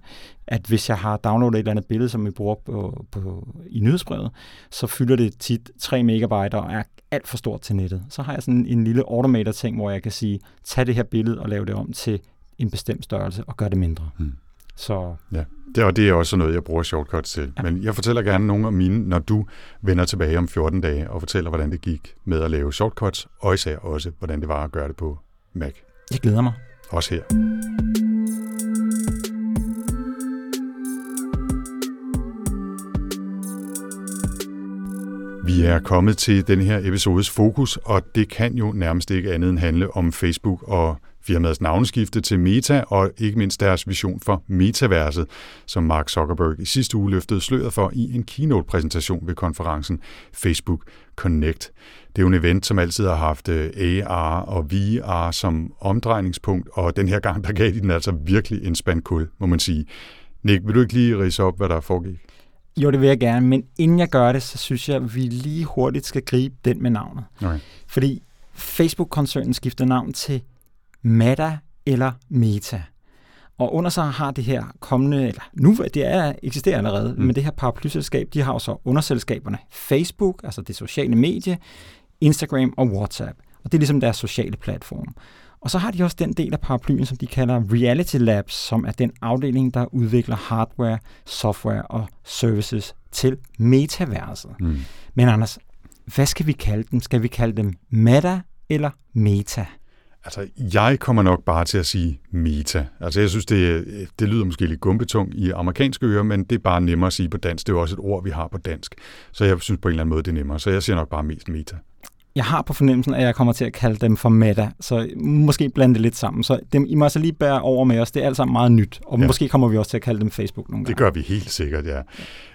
at hvis jeg har downloadet et eller andet billede, som vi bruger på, på, i nyhedsbrevet, så fylder det tit 3 megabyte og er alt for stort til nettet. Så har jeg sådan en lille Automator-ting, hvor jeg kan sige, tag det her billede og lav det om til en bestemt størrelse og gør det mindre. Hmm. Så ja. Det, og det er også noget, jeg bruger shortcuts til. Ja. Men jeg fortæller gerne nogle af mine, når du vender tilbage om 14 dage og fortæller, hvordan det gik med at lave shortcuts, og især også, hvordan det var at gøre det på Mac. Jeg glæder mig. Også her. Vi er kommet til den her episodes fokus, og det kan jo nærmest ikke andet end handle om Facebook og firmaets navneskifte til Meta og ikke mindst deres vision for metaverset, som Mark Zuckerberg i sidste uge løftede sløret for i en keynote-præsentation ved konferencen Facebook Connect. Det er jo en event, som altid har haft øh, AR og VR som omdrejningspunkt, og den her gang, der gav de den altså virkelig en spand kul, må man sige. Nick, vil du ikke lige rise op, hvad der foregik? Jo, det vil jeg gerne, men inden jeg gør det, så synes jeg, at vi lige hurtigt skal gribe den med navnet. Okay. Fordi Facebook-koncernen skifter navn til Meta eller Meta. Og under sig har det her kommende, eller nu, det er eksisterer allerede, mm. men det her paraplyselskab, de har jo så underselskaberne Facebook, altså det sociale medie, Instagram og WhatsApp. Og det er ligesom deres sociale platform. Og så har de også den del af paraplyen, som de kalder Reality Labs, som er den afdeling, der udvikler hardware, software og services til metaverset. Mm. Men Anders, hvad skal vi kalde dem? Skal vi kalde dem Meta eller Meta? Altså, jeg kommer nok bare til at sige meta. Altså, jeg synes, det, det lyder måske lidt gumpetung i amerikanske ører, men det er bare nemmere at sige på dansk. Det er jo også et ord, vi har på dansk. Så jeg synes på en eller anden måde, det er nemmere. Så jeg siger nok bare mest meta jeg har på fornemmelsen, at jeg kommer til at kalde dem for meta, så måske blande det lidt sammen. Så dem, I må altså lige bære over med os. Det er alt sammen meget nyt, og ja. måske kommer vi også til at kalde dem Facebook nogle gange. Det gør vi helt sikkert, ja.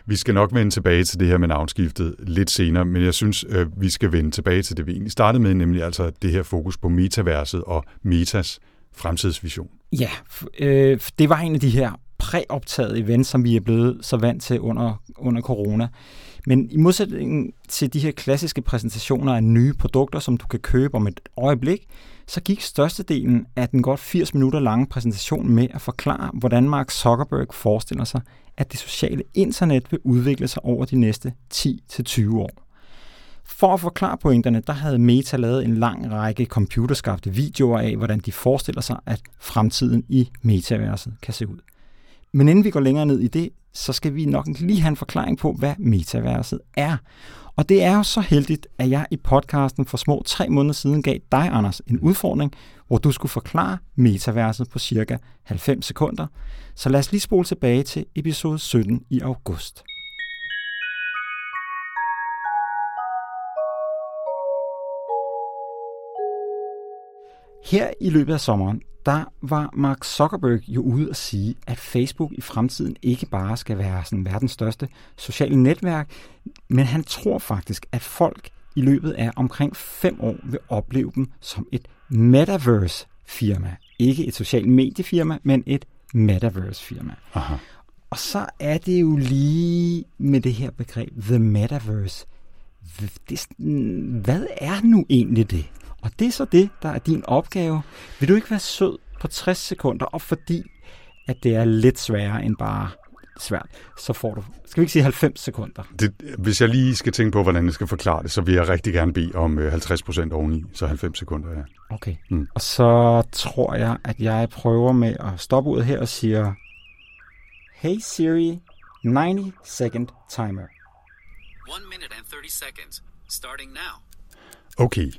Vi skal nok vende tilbage til det her med navnskiftet lidt senere, men jeg synes, øh, vi skal vende tilbage til det, vi egentlig startede med, nemlig altså det her fokus på metaverset og metas fremtidsvision. Ja, øh, det var en af de her præoptaget events, som vi er blevet så vant til under, under corona. Men i modsætning til de her klassiske præsentationer af nye produkter, som du kan købe om et øjeblik, så gik størstedelen af den godt 80 minutter lange præsentation med at forklare, hvordan Mark Zuckerberg forestiller sig, at det sociale internet vil udvikle sig over de næste 10-20 år. For at forklare pointerne, der havde Meta lavet en lang række computerskabte videoer af, hvordan de forestiller sig, at fremtiden i metaverset kan se ud. Men inden vi går længere ned i det, så skal vi nok lige have en forklaring på, hvad metaverset er. Og det er jo så heldigt, at jeg i podcasten for små tre måneder siden gav dig, Anders, en udfordring, hvor du skulle forklare metaverset på cirka 90 sekunder. Så lad os lige spole tilbage til episode 17 i august. Her i løbet af sommeren, der var Mark Zuckerberg jo ude at sige, at Facebook i fremtiden ikke bare skal være sådan verdens største sociale netværk, men han tror faktisk, at folk i løbet af omkring fem år vil opleve dem som et metaverse-firma. Ikke et socialt mediefirma, men et metaverse-firma. Aha. Og så er det jo lige med det her begreb, the metaverse. Det, hvad er nu egentlig det? Og det er så det, der er din opgave. Vil du ikke være sød på 60 sekunder, og fordi at det er lidt sværere end bare svært, så får du, skal vi ikke sige 90 sekunder? Det, hvis jeg lige skal tænke på, hvordan jeg skal forklare det, så vil jeg rigtig gerne bede om 50 øh, procent oveni, så 90 sekunder, ja. Okay. Mm. Og så tror jeg, at jeg prøver med at stoppe ud her og siger, Hey Siri, 90 second timer. 1 minute and 30 seconds, starting now. Okay,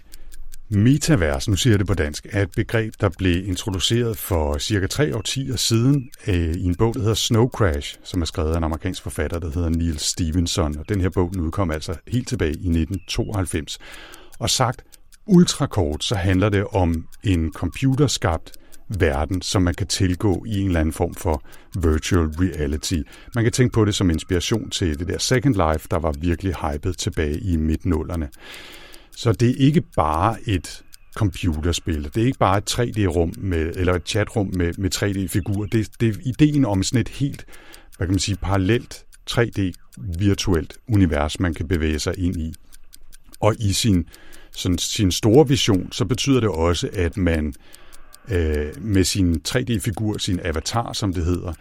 Metavers, nu siger jeg det på dansk, er et begreb, der blev introduceret for cirka tre årtier siden øh, i en bog, der hedder Snow Crash, som er skrevet af en amerikansk forfatter, der hedder Neil Stevenson. Og den her bog den udkom altså helt tilbage i 1992. Og sagt ultrakort, så handler det om en computerskabt verden, som man kan tilgå i en eller anden form for virtual reality. Man kan tænke på det som inspiration til det der Second Life, der var virkelig hypet tilbage i midtnullerne. Så det er ikke bare et computerspil. Det er ikke bare et 3D-rum med, eller et chatrum med, med 3D-figurer. Det, det er ideen om sådan et helt, hvad kan man sige, parallelt 3D-virtuelt univers, man kan bevæge sig ind i. Og i sin, sådan, sin store vision, så betyder det også, at man øh, med sin 3D-figur, sin avatar, som det hedder,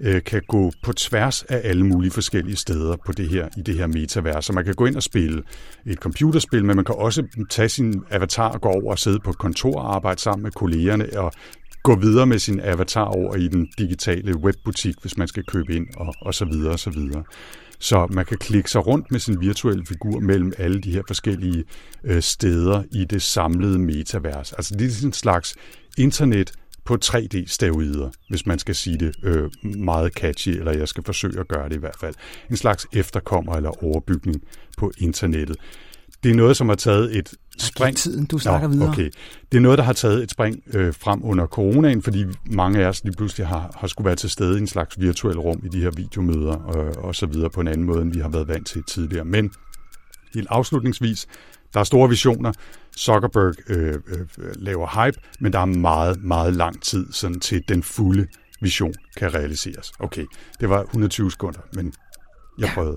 øh, kan gå på tværs af alle mulige forskellige steder på det her, i det her metavers. Så man kan gå ind og spille et computerspil, men man kan også tage sin avatar og gå over og sidde på et kontor og arbejde sammen med kollegerne og gå videre med sin avatar over i den digitale webbutik, hvis man skal købe ind og, og så videre og så videre. Så man kan klikke sig rundt med sin virtuelle figur mellem alle de her forskellige øh, steder i det samlede metavers. Altså det er sådan en slags internet på 3D-steroider, hvis man skal sige det øh, meget catchy, eller jeg skal forsøge at gøre det i hvert fald. En slags efterkommer eller overbygning på internettet. det er noget, som har taget et spring. tiden, du snakker Nå, videre. Okay. Det er noget, der har taget et spring øh, frem under coronaen, fordi mange af os lige pludselig har, har skulle være til stede i en slags virtuel rum i de her videomøder og, og så videre på en anden måde, end vi har været vant til tidligere. Men helt afslutningsvis, der er store visioner. Zuckerberg øh, øh, laver hype, men der er meget, meget lang tid sådan til den fulde vision kan realiseres. Okay, det var 120 sekunder, men jeg prøvede.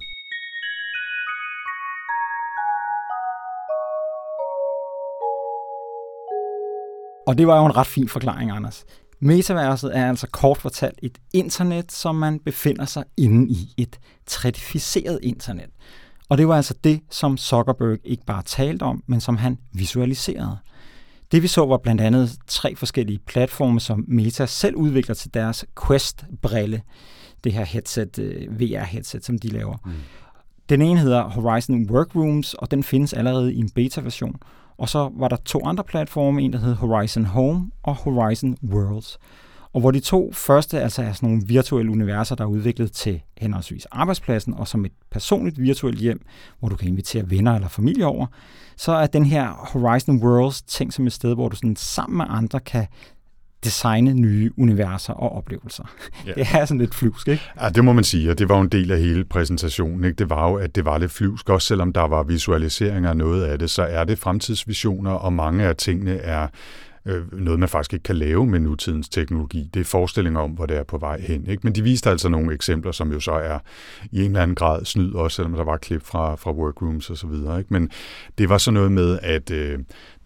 Og det var jo en ret fin forklaring, Anders. Metaverset er altså kort fortalt et internet, som man befinder sig inde i. Et certificeret internet. Og det var altså det, som Zuckerberg ikke bare talte om, men som han visualiserede. Det vi så var blandt andet tre forskellige platforme, som Meta selv udvikler til deres Quest-brille. Det her headset, øh, VR-headset, som de laver. Mm. Den ene hedder Horizon Workrooms, og den findes allerede i en beta-version. Og så var der to andre platforme, en der hed Horizon Home og Horizon Worlds. Og hvor de to første altså er sådan nogle virtuelle universer, der er udviklet til henholdsvis arbejdspladsen og som et personligt virtuelt hjem, hvor du kan invitere venner eller familie over, så er den her Horizon Worlds ting som et sted, hvor du sådan sammen med andre kan designe nye universer og oplevelser. Ja. Det er sådan lidt flyvsk, ikke? Ja, det må man sige, og det var jo en del af hele præsentationen. Ikke? Det var jo, at det var lidt flyvsk, også selvom der var visualiseringer af noget af det, så er det fremtidsvisioner, og mange af tingene er øh, noget, man faktisk ikke kan lave med nutidens teknologi. Det er forestillinger om, hvor det er på vej hen. Ikke? Men de viste altså nogle eksempler, som jo så er i en eller anden grad snyd, også selvom der var klip fra, fra workrooms og så videre. Ikke? Men det var så noget med, at øh,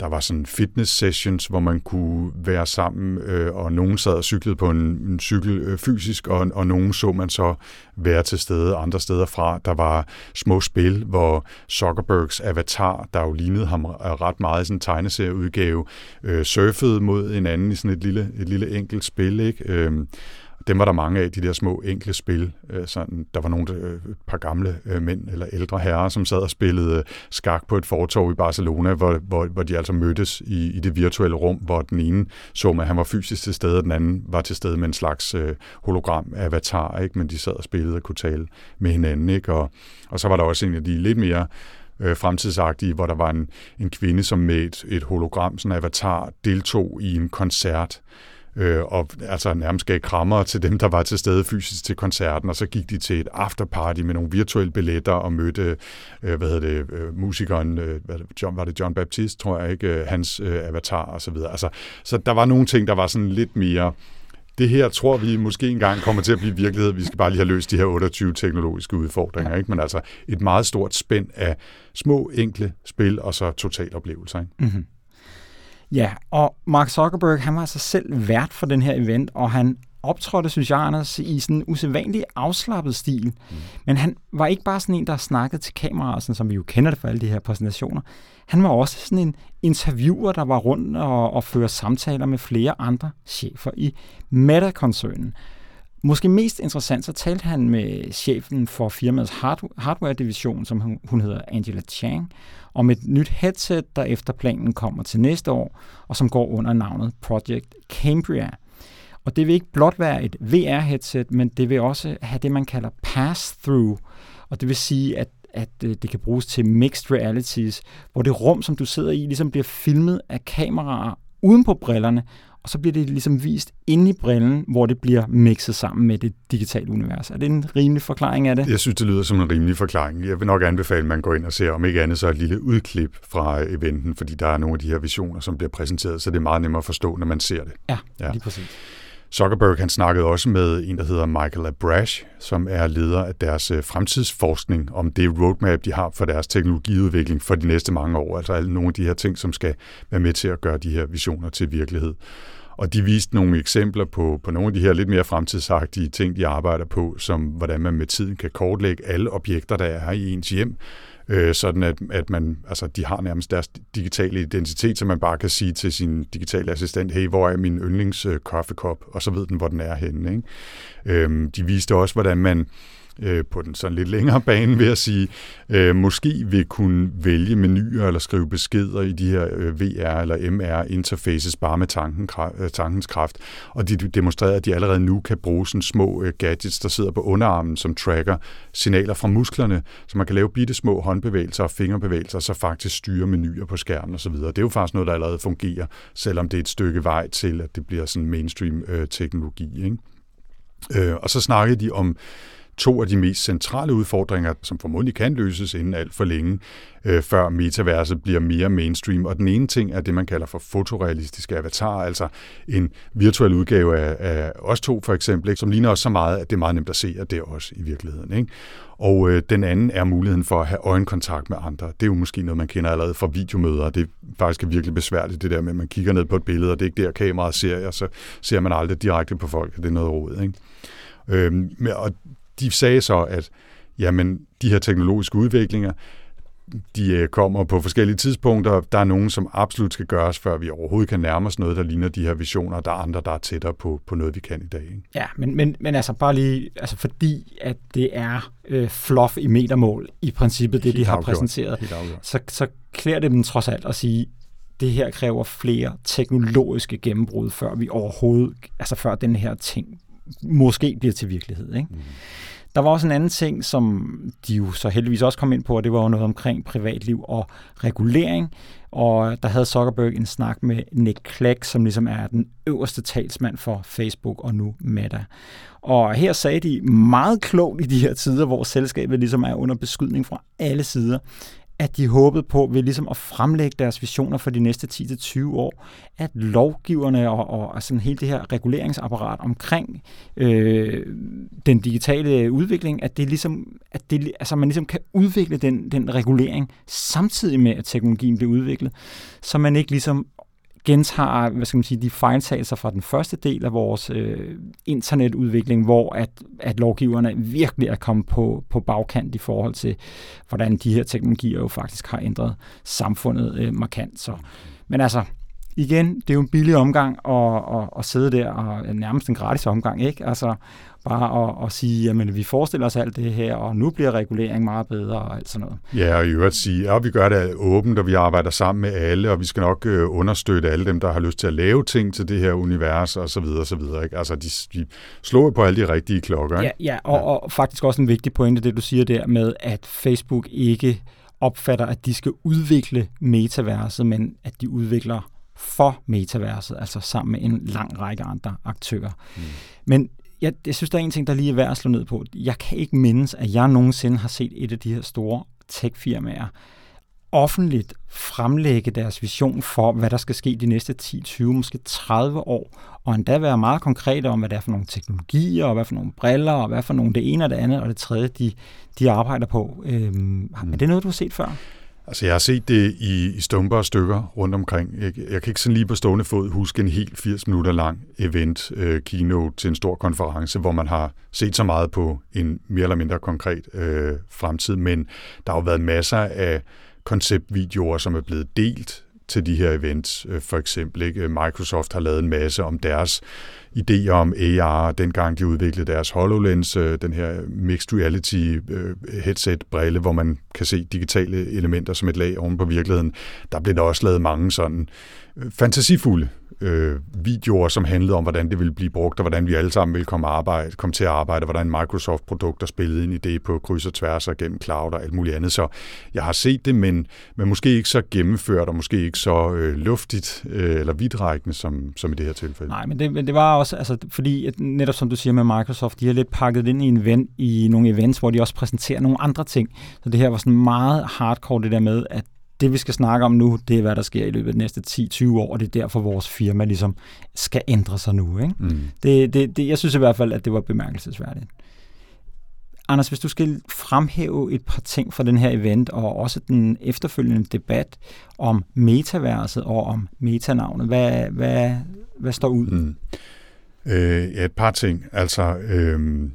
der var sådan fitness sessions, hvor man kunne være sammen, øh, og nogen sad og cyklede på en, en cykel øh, fysisk, og, og nogen så man så være til stede andre steder fra. Der var små spil, hvor Zuckerbergs avatar, der jo lignede ham øh, ret meget i sådan en tegneserieudgave, øh, surfede mod en anden i sådan et lille, et lille enkelt spil. Ikke? Øh, dem var der mange af, de der små enkle spil. Øh, sådan, der var nogle øh, et par gamle øh, mænd eller ældre herrer, som sad og spillede øh, skak på et fortorv i Barcelona, hvor, hvor, hvor de altså mødtes i, i det virtuelle rum, hvor den ene så, at han var fysisk til stede, og den anden var til stede med en slags øh, hologram-avatar, ikke? men de sad og spillede og kunne tale med hinanden. Ikke? Og, og så var der også en af de lidt mere øh, fremtidsagtige, hvor der var en, en kvinde, som med et, et hologram, sådan en avatar, deltog i en koncert, øh, øh, og altså nærmest gav krammer til dem, der var til stede fysisk til koncerten, og så gik de til et afterparty med nogle virtuelle billetter og mødte, øh, hvad hedder det, øh, musikeren, øh, hvad, John, var det John Baptiste, tror jeg ikke, øh, hans øh, avatar og så videre. Altså, så der var nogle ting, der var sådan lidt mere det her tror vi måske engang kommer til at blive virkelighed. Vi skal bare lige have løst de her 28 teknologiske udfordringer. Ikke? Men altså et meget stort spænd af små, enkle spil og så totaloplevelser. Ikke? Mm-hmm. Ja, og Mark Zuckerberg, han var altså selv vært for den her event, og han optrådte, synes jeg, Anders, i sådan en usædvanlig afslappet stil. Mm. Men han var ikke bare sådan en, der snakkede til kameraer, sådan, som vi jo kender det for alle de her præsentationer. Han var også sådan en interviewer, der var rundt og, og førte samtaler med flere andre chefer i Meta-koncernen. Måske mest interessant, så talte han med chefen for firmaets hardware-division, som hun, hedder Angela Chang, om et nyt headset, der efter planen kommer til næste år, og som går under navnet Project Cambria. Og det vil ikke blot være et VR-headset, men det vil også have det, man kalder pass-through. Og det vil sige, at at øh, det kan bruges til mixed realities, hvor det rum, som du sidder i, ligesom bliver filmet af kameraer uden på brillerne, og så bliver det ligesom vist inde i brillen, hvor det bliver mixet sammen med det digitale univers. Er det en rimelig forklaring af det? Jeg synes, det lyder som en rimelig forklaring. Jeg vil nok anbefale, at man går ind og ser, om ikke andet så et lille udklip fra eventen, fordi der er nogle af de her visioner, som bliver præsenteret, så det er meget nemmere at forstå, når man ser det. Ja, ja. lige præcis. Zuckerberg han snakkede også med en, der hedder Michael Abrash, som er leder af deres øh, fremtidsforskning om det roadmap, de har for deres teknologiudvikling for de næste mange år. Altså alle nogle af de her ting, som skal være med til at gøre de her visioner til virkelighed. Og de viste nogle eksempler på, på nogle af de her lidt mere fremtidsagtige ting, de arbejder på, som hvordan man med tiden kan kortlægge alle objekter, der er i ens hjem, øh, sådan at, at man, altså, de har nærmest deres digitale identitet, så man bare kan sige til sin digitale assistent, hey, hvor er min yndlings øh, kaffekop, og så ved den, hvor den er henne. Ikke? Øh, de viste også, hvordan man øh, på den sådan lidt længere [LAUGHS] bane, vil jeg sige, øh, måske vil kunne vælge menuer eller skrive beskeder i de her øh, VR- eller MR-interfaces bare med tanken, øh, tankens kraft. Og de demonstrerer, at de allerede nu kan bruge sådan små øh, gadgets, der sidder på underarmen, som tracker signaler fra musklerne, så man kan lave bitte små håndbevægelser og fingerbevægelser, så faktisk styre menuer på skærmen osv. Det er jo faktisk noget, der allerede fungerer, selvom det er et stykke vej til, at det bliver sådan mainstream øh, teknologi. Ikke? Øh, og så snakkede de om to af de mest centrale udfordringer, som formodentlig kan løses inden alt for længe, øh, før metaverset bliver mere mainstream. Og den ene ting er det, man kalder for fotorealistiske avatarer, altså en virtuel udgave af, af os to for eksempel, ikke, som ligner os så meget, at det er meget nemt at se, at det er os i virkeligheden. Ikke? Og øh, den anden er muligheden for at have øjenkontakt med andre. Det er jo måske noget, man kender allerede fra videomøder. Det er faktisk virkelig besværligt, det der med, at man kigger ned på et billede, og det er ikke der, kameraet ser, og så ser man aldrig direkte på folk, det er noget råd. Ikke? Øhm, og de sagde så, at jamen, de her teknologiske udviklinger, de øh, kommer på forskellige tidspunkter. Der er nogen, som absolut skal gøres, før vi overhovedet kan nærme os noget, der ligner de her visioner. Der er andre, der er tættere på, på noget, vi kan i dag. Ikke? Ja, men, men, men altså bare lige, altså fordi at det er øh, fluff i metermål, i princippet det, Helt de har afgjort. præsenteret, så, så klæder det dem trods alt at sige, det her kræver flere teknologiske gennembrud, før vi overhovedet, altså før den her ting måske bliver til virkelighed. Ikke? Mm. Der var også en anden ting, som de jo så heldigvis også kom ind på, og det var jo noget omkring privatliv og regulering. Og der havde Zuckerberg en snak med Nick Clegg, som ligesom er den øverste talsmand for Facebook og nu Meta. Og her sagde de meget klogt i de her tider, hvor selskabet ligesom er under beskydning fra alle sider, at de håbede på ved ligesom at fremlægge deres visioner for de næste 10-20 år, at lovgiverne og, og sådan hele det her reguleringsapparat omkring øh, den digitale udvikling, at det ligesom, at det, altså man ligesom kan udvikle den, den regulering samtidig med, at teknologien bliver udviklet, så man ikke ligesom gentager hvad skal man sige, de fejltagelser fra den første del af vores øh, internetudvikling, hvor at, at lovgiverne virkelig er kommet på, på bagkant i forhold til, hvordan de her teknologier jo faktisk har ændret samfundet øh, markant. Så, men altså, igen, det er jo en billig omgang at, at, at sidde der, og nærmest en gratis omgang, ikke? Altså, bare at, at sige, at vi forestiller os alt det her, og nu bliver regulering meget bedre og alt sådan noget. Ja, og i øvrigt sige, at vi gør det åbent, og vi arbejder sammen med alle, og vi skal nok øh, understøtte alle dem, der har lyst til at lave ting til det her univers, og så videre, og så videre. Ikke? Altså, de, de slår på alle de rigtige klokker. Ikke? Ja, ja, og, ja, og faktisk også en vigtig pointe, det du siger der med, at Facebook ikke opfatter, at de skal udvikle metaverset, men at de udvikler for metaverset, altså sammen med en lang række andre aktører. Mm. Men jeg, jeg synes, der er en ting, der lige er værd at slå ned på. Jeg kan ikke mindes, at jeg nogensinde har set et af de her store tech-firmaer offentligt fremlægge deres vision for, hvad der skal ske de næste 10, 20, måske 30 år, og endda være meget konkrete om, hvad det er for nogle teknologier, og hvad for nogle briller, og hvad for nogle det ene og det andet, og det tredje, de, de arbejder på. Øhm, mm. Er det noget, du har set før? Altså, jeg har set det i, i stumper og stykker rundt omkring. Jeg, jeg kan ikke sådan lige på stående fod huske en helt 80 minutter lang event, øh, keynote til en stor konference, hvor man har set så meget på en mere eller mindre konkret øh, fremtid, men der har jo været masser af konceptvideoer, som er blevet delt til de her events. Øh, for eksempel ikke? Microsoft har lavet en masse om deres idéer om AR, dengang de udviklede deres HoloLens, øh, den her mixed reality øh, headset-brille, hvor man kan se digitale elementer som et lag oven på virkeligheden. Der blev der også lavet mange sådan øh, fantasifulde øh, videoer, som handlede om, hvordan det ville blive brugt, og hvordan vi alle sammen ville komme, arbejde, komme til at arbejde, hvordan Microsoft-produkter spillede ind i det på kryds og tværs og gennem cloud og alt muligt andet. Så jeg har set det, men, men måske ikke så gennemført, og måske ikke så øh, luftigt øh, eller vidtrækkende som, som i det her tilfælde. Nej, men det, men det var også, altså, fordi at netop som du siger med Microsoft, de har lidt pakket ind i, en event, i nogle events, hvor de også præsenterer nogle andre ting. Så det her var sådan meget hardcore, det der med, at det vi skal snakke om nu, det er, hvad der sker i løbet af de næste 10-20 år, og det er derfor, vores firma ligesom skal ændre sig nu. Ikke? Mm. Det, det, det, jeg synes i hvert fald, at det var bemærkelsesværdigt. Anders, hvis du skal fremhæve et par ting fra den her event, og også den efterfølgende debat om metaverset og om metanavnet, hvad, hvad, hvad står ud? Mm. Øh, ja, et par ting. Altså, øh,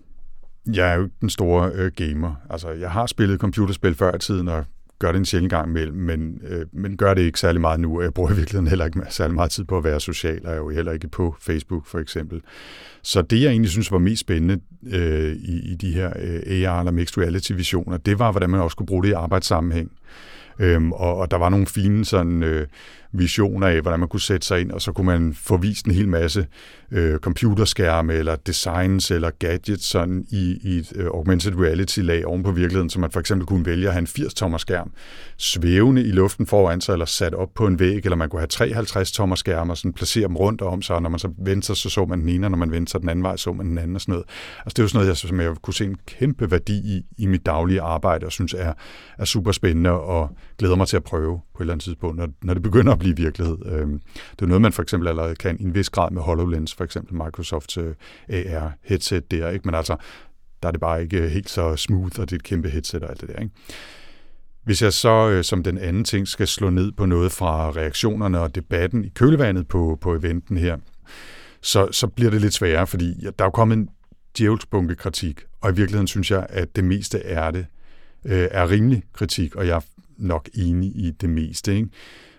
jeg er jo ikke den store øh, gamer. Altså, jeg har spillet computerspil før i tiden, og gør det en sjældent gang imellem, men, øh, men gør det ikke særlig meget nu, og jeg bruger i virkeligheden heller ikke særlig meget tid på at være social, og jeg er jo heller ikke på Facebook for eksempel. Så det, jeg egentlig synes var mest spændende øh, i, i de her øh, AR eller Mixed Reality-visioner, det var, hvordan man også kunne bruge det i arbejdssammenhæng. Øhm, og, og der var nogle fine sådan, øh, visioner af, hvordan man kunne sætte sig ind, og så kunne man få vist en hel masse øh, computerskærme eller designs eller gadgets sådan i, i et øh, augmented reality-lag oven på virkeligheden, så man for eksempel kunne vælge at have en 80-tommer skærm svævende i luften foran sig, eller sat op på en væg, eller man kunne have 53 tommer skærme og sådan placere dem rundt om sig, og når man så vendte så så man den ene, og når man vendte sig den anden vej, så man den anden og sådan noget. Altså det er jo sådan noget, jeg, som jeg kunne se en kæmpe værdi i, i mit daglige arbejde, og synes er, er super spændende, og glæder mig til at prøve på et eller andet tidspunkt, når, når det begynder at blive virkelighed. Øhm, det er noget, man for eksempel allerede kan i en vis grad med HoloLens, for eksempel Microsofts øh, AR-headset der, ikke? men altså, der er det bare ikke øh, helt så smooth, og det er et kæmpe headset og alt det der. Ikke? Hvis jeg så øh, som den anden ting skal slå ned på noget fra reaktionerne og debatten i kølvandet på, på eventen her, så, så bliver det lidt sværere, fordi der er jo kommet en djævelsbunke kritik, og i virkeligheden synes jeg, at det meste er det øh, er rimelig kritik, og jeg nok enig i det meste. Ikke?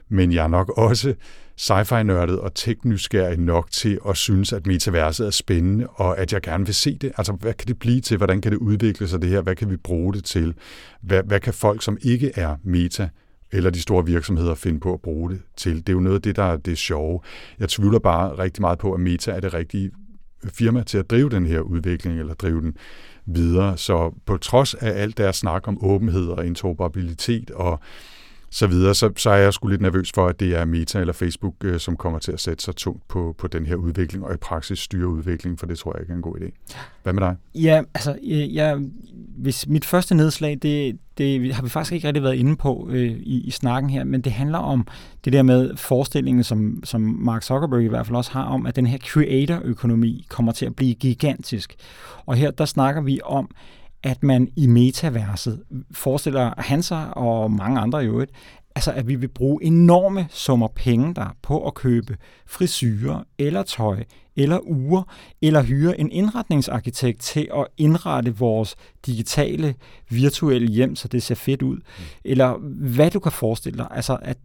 men jeg er nok også sci-fi-nørdet og teknysgerrig nok til at synes, at metaverset er spændende, og at jeg gerne vil se det. Altså, hvad kan det blive til? Hvordan kan det udvikle sig, det her? Hvad kan vi bruge det til? Hvad, hvad kan folk, som ikke er meta, eller de store virksomheder finde på at bruge det til? Det er jo noget af det, der er det sjove. Jeg tvivler bare rigtig meget på, at Meta er det rigtige firma til at drive den her udvikling, eller drive den videre. Så på trods af alt deres snak om åbenhed og interoperabilitet og så videre, så, så er jeg sgu lidt nervøs for, at det er Meta eller Facebook, øh, som kommer til at sætte sig tungt på, på den her udvikling, og i praksis styre udviklingen, for det tror jeg ikke er en god idé. Hvad med dig? Ja, altså, jeg, hvis mit første nedslag, det, det har vi faktisk ikke rigtig været inde på øh, i, i snakken her, men det handler om det der med forestillingen, som, som Mark Zuckerberg i hvert fald også har, om, at den her creator-økonomi kommer til at blive gigantisk. Og her, der snakker vi om, at man i metaverset forestiller han sig og mange andre i øvrigt, altså at vi vil bruge enorme summer penge der på at købe frisyrer eller tøj eller uger, eller hyre en indretningsarkitekt til at indrette vores digitale virtuelle hjem, så det ser fedt ud. Mm. Eller hvad du kan forestille dig. Altså at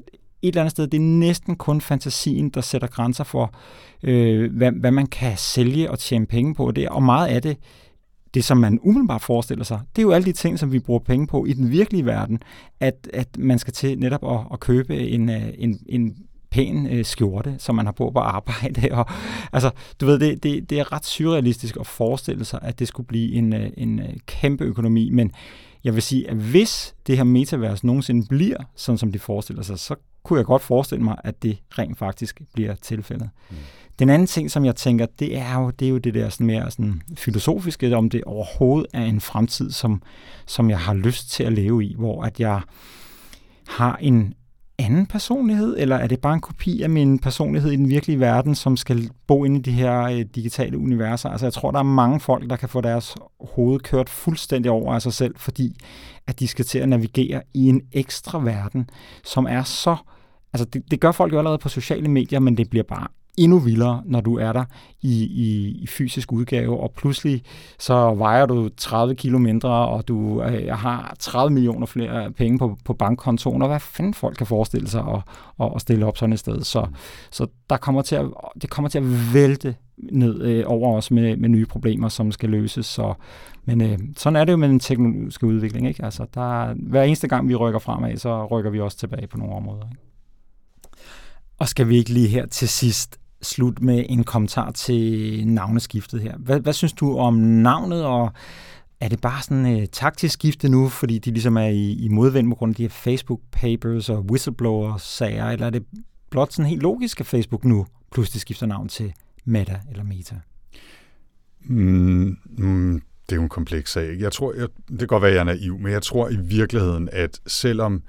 et eller andet sted, det er næsten kun fantasien, der sætter grænser for, øh, hvad, hvad man kan sælge og tjene penge på. Det, og meget af det det, som man umiddelbart forestiller sig, det er jo alle de ting, som vi bruger penge på i den virkelige verden, at, at man skal til netop at, at købe en, øh, en, en pæn øh, skjorte, som man har på på arbejde. [LAUGHS] Og, altså, du ved, det, det, det er ret surrealistisk at forestille sig, at det skulle blive en, øh, en øh, kæmpe økonomi, men jeg vil sige, at hvis det her metavers nogensinde bliver, sådan som de forestiller sig, så kunne jeg godt forestille mig, at det rent faktisk bliver tilfældet. Mm. Den anden ting, som jeg tænker, det er jo det, er jo det der sådan mere sådan filosofiske, om det overhovedet er en fremtid, som, som jeg har lyst til at leve i, hvor at jeg har en anden personlighed, eller er det bare en kopi af min personlighed i den virkelige verden, som skal bo inde i de her øh, digitale universer? Altså jeg tror, der er mange folk, der kan få deres hoved kørt fuldstændig over af sig selv, fordi at de skal til at navigere i en ekstra verden, som er så... Altså det, det gør folk jo allerede på sociale medier, men det bliver bare endnu vildere, når du er der i, i, i fysisk udgave, og pludselig så vejer du 30 kilo mindre, og du øh, har 30 millioner flere penge på, på bankkontoen, og hvad fanden folk kan forestille sig at, at, at stille op sådan et sted. Så, så der kommer til at, det kommer til at vælte ned øh, over os med, med nye problemer, som skal løses. Så, men øh, sådan er det jo med den teknologiske udvikling. Ikke? Altså, der, hver eneste gang, vi rykker fremad, så rykker vi også tilbage på nogle områder. Ikke? Og skal vi ikke lige her til sidst slutte med en kommentar til navneskiftet her. Hvad, hvad synes du om navnet, og er det bare sådan et taktisk skifte nu, fordi de ligesom er i, i modvind på grund af de her Facebook-papers og whistleblower-sager, eller er det blot sådan helt logisk, at Facebook nu pludselig skifter navn til Meta eller Meta? Mm, mm, det er jo en kompleks sag. Jeg tror, jeg, det kan godt være, at jeg er naiv, men jeg tror i virkeligheden, at selvom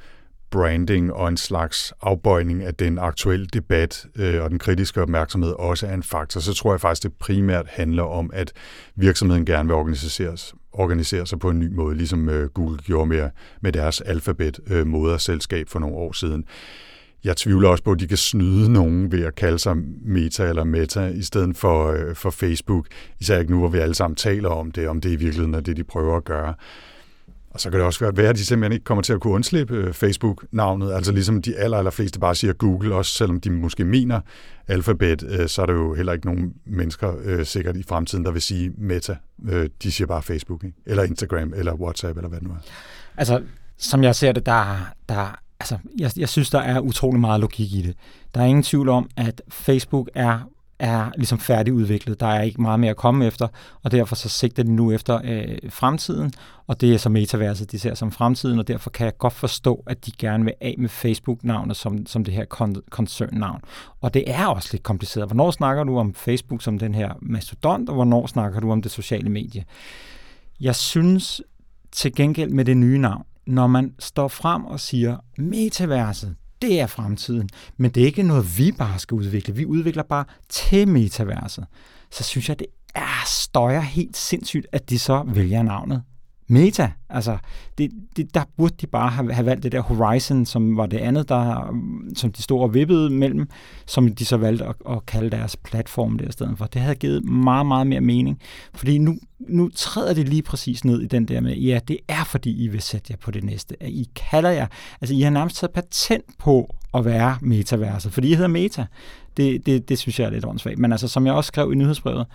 branding og en slags afbøjning af den aktuelle debat øh, og den kritiske opmærksomhed også er en faktor, så tror jeg faktisk, det primært handler om, at virksomheden gerne vil organiseres, organisere sig på en ny måde, ligesom øh, Google gjorde med, med deres alfabet øh, moderselskab for nogle år siden. Jeg tvivler også på, at de kan snyde nogen ved at kalde sig Meta eller Meta i stedet for, øh, for Facebook. Især ikke nu, hvor vi alle sammen taler om det, om det i virkeligheden er det, de prøver at gøre. Og så kan det også være, at de simpelthen ikke kommer til at kunne undslippe øh, Facebook-navnet. Altså ligesom de aller, aller fleste bare siger Google, også selvom de måske mener alfabet, øh, så er der jo heller ikke nogen mennesker øh, sikkert i fremtiden, der vil sige Meta. De siger bare Facebook, ikke? eller Instagram, eller WhatsApp, eller hvad det nu er. Altså, som jeg ser det, der, der altså, jeg, jeg synes, der er utrolig meget logik i det. Der er ingen tvivl om, at Facebook er er ligesom færdigudviklet. Der er ikke meget mere at komme efter, og derfor så sigter de nu efter øh, fremtiden, og det er så metaverset, de ser som fremtiden, og derfor kan jeg godt forstå, at de gerne vil af med Facebook-navnet som, som det her kon- koncern-navn. Og det er også lidt kompliceret. Hvornår snakker du om Facebook som den her mastodont, og hvornår snakker du om det sociale medie? Jeg synes til gengæld med det nye navn, når man står frem og siger, metaverset, det er fremtiden. Men det er ikke noget, vi bare skal udvikle. Vi udvikler bare til metaverset. Så synes jeg, det er støjer helt sindssygt, at de så vælger navnet Meta. Altså, det, det, der burde de bare have, have valgt det der Horizon, som var det andet, der, som de stod og vippede mellem, som de så valgte at, at kalde deres platform der i stedet for. Det havde givet meget, meget mere mening. Fordi nu, nu træder det lige præcis ned i den der med, ja, det er fordi, I vil sætte jer på det næste. At I kalder jer, altså I har nærmest taget patent på at være metaverset, fordi I hedder Meta. Det, det, det synes jeg er lidt åndssvagt. Men altså, som jeg også skrev i nyhedsbrevet,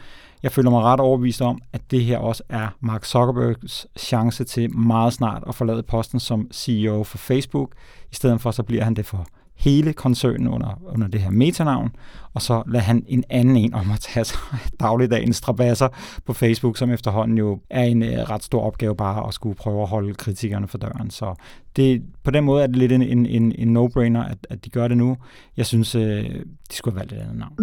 jeg føler mig ret overbevist om, at det her også er Mark Zuckerbergs chance til meget snart at forlade posten som CEO for Facebook. I stedet for, så bliver han det for hele koncernen under, under det her metanavn, og så lader han en anden en om at tage sig [LAUGHS] dagligdagens strabasser på Facebook, som efterhånden jo er en øh, ret stor opgave bare at skulle prøve at holde kritikerne for døren. Så det, på den måde er det lidt en, en, en, no-brainer, at, at de gør det nu. Jeg synes, øh, de skulle have valgt et andet navn.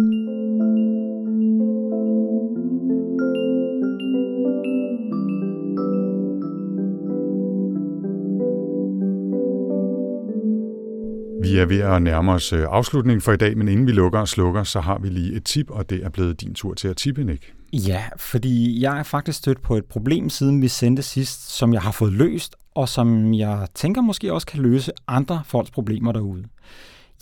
Vi er ved at nærme os øh, afslutningen for i dag, men inden vi lukker og slukker, så har vi lige et tip, og det er blevet din tur til at tippe, Nick. Ja, fordi jeg er faktisk stødt på et problem, siden vi sendte sidst, som jeg har fået løst, og som jeg tænker måske også kan løse andre folks problemer derude.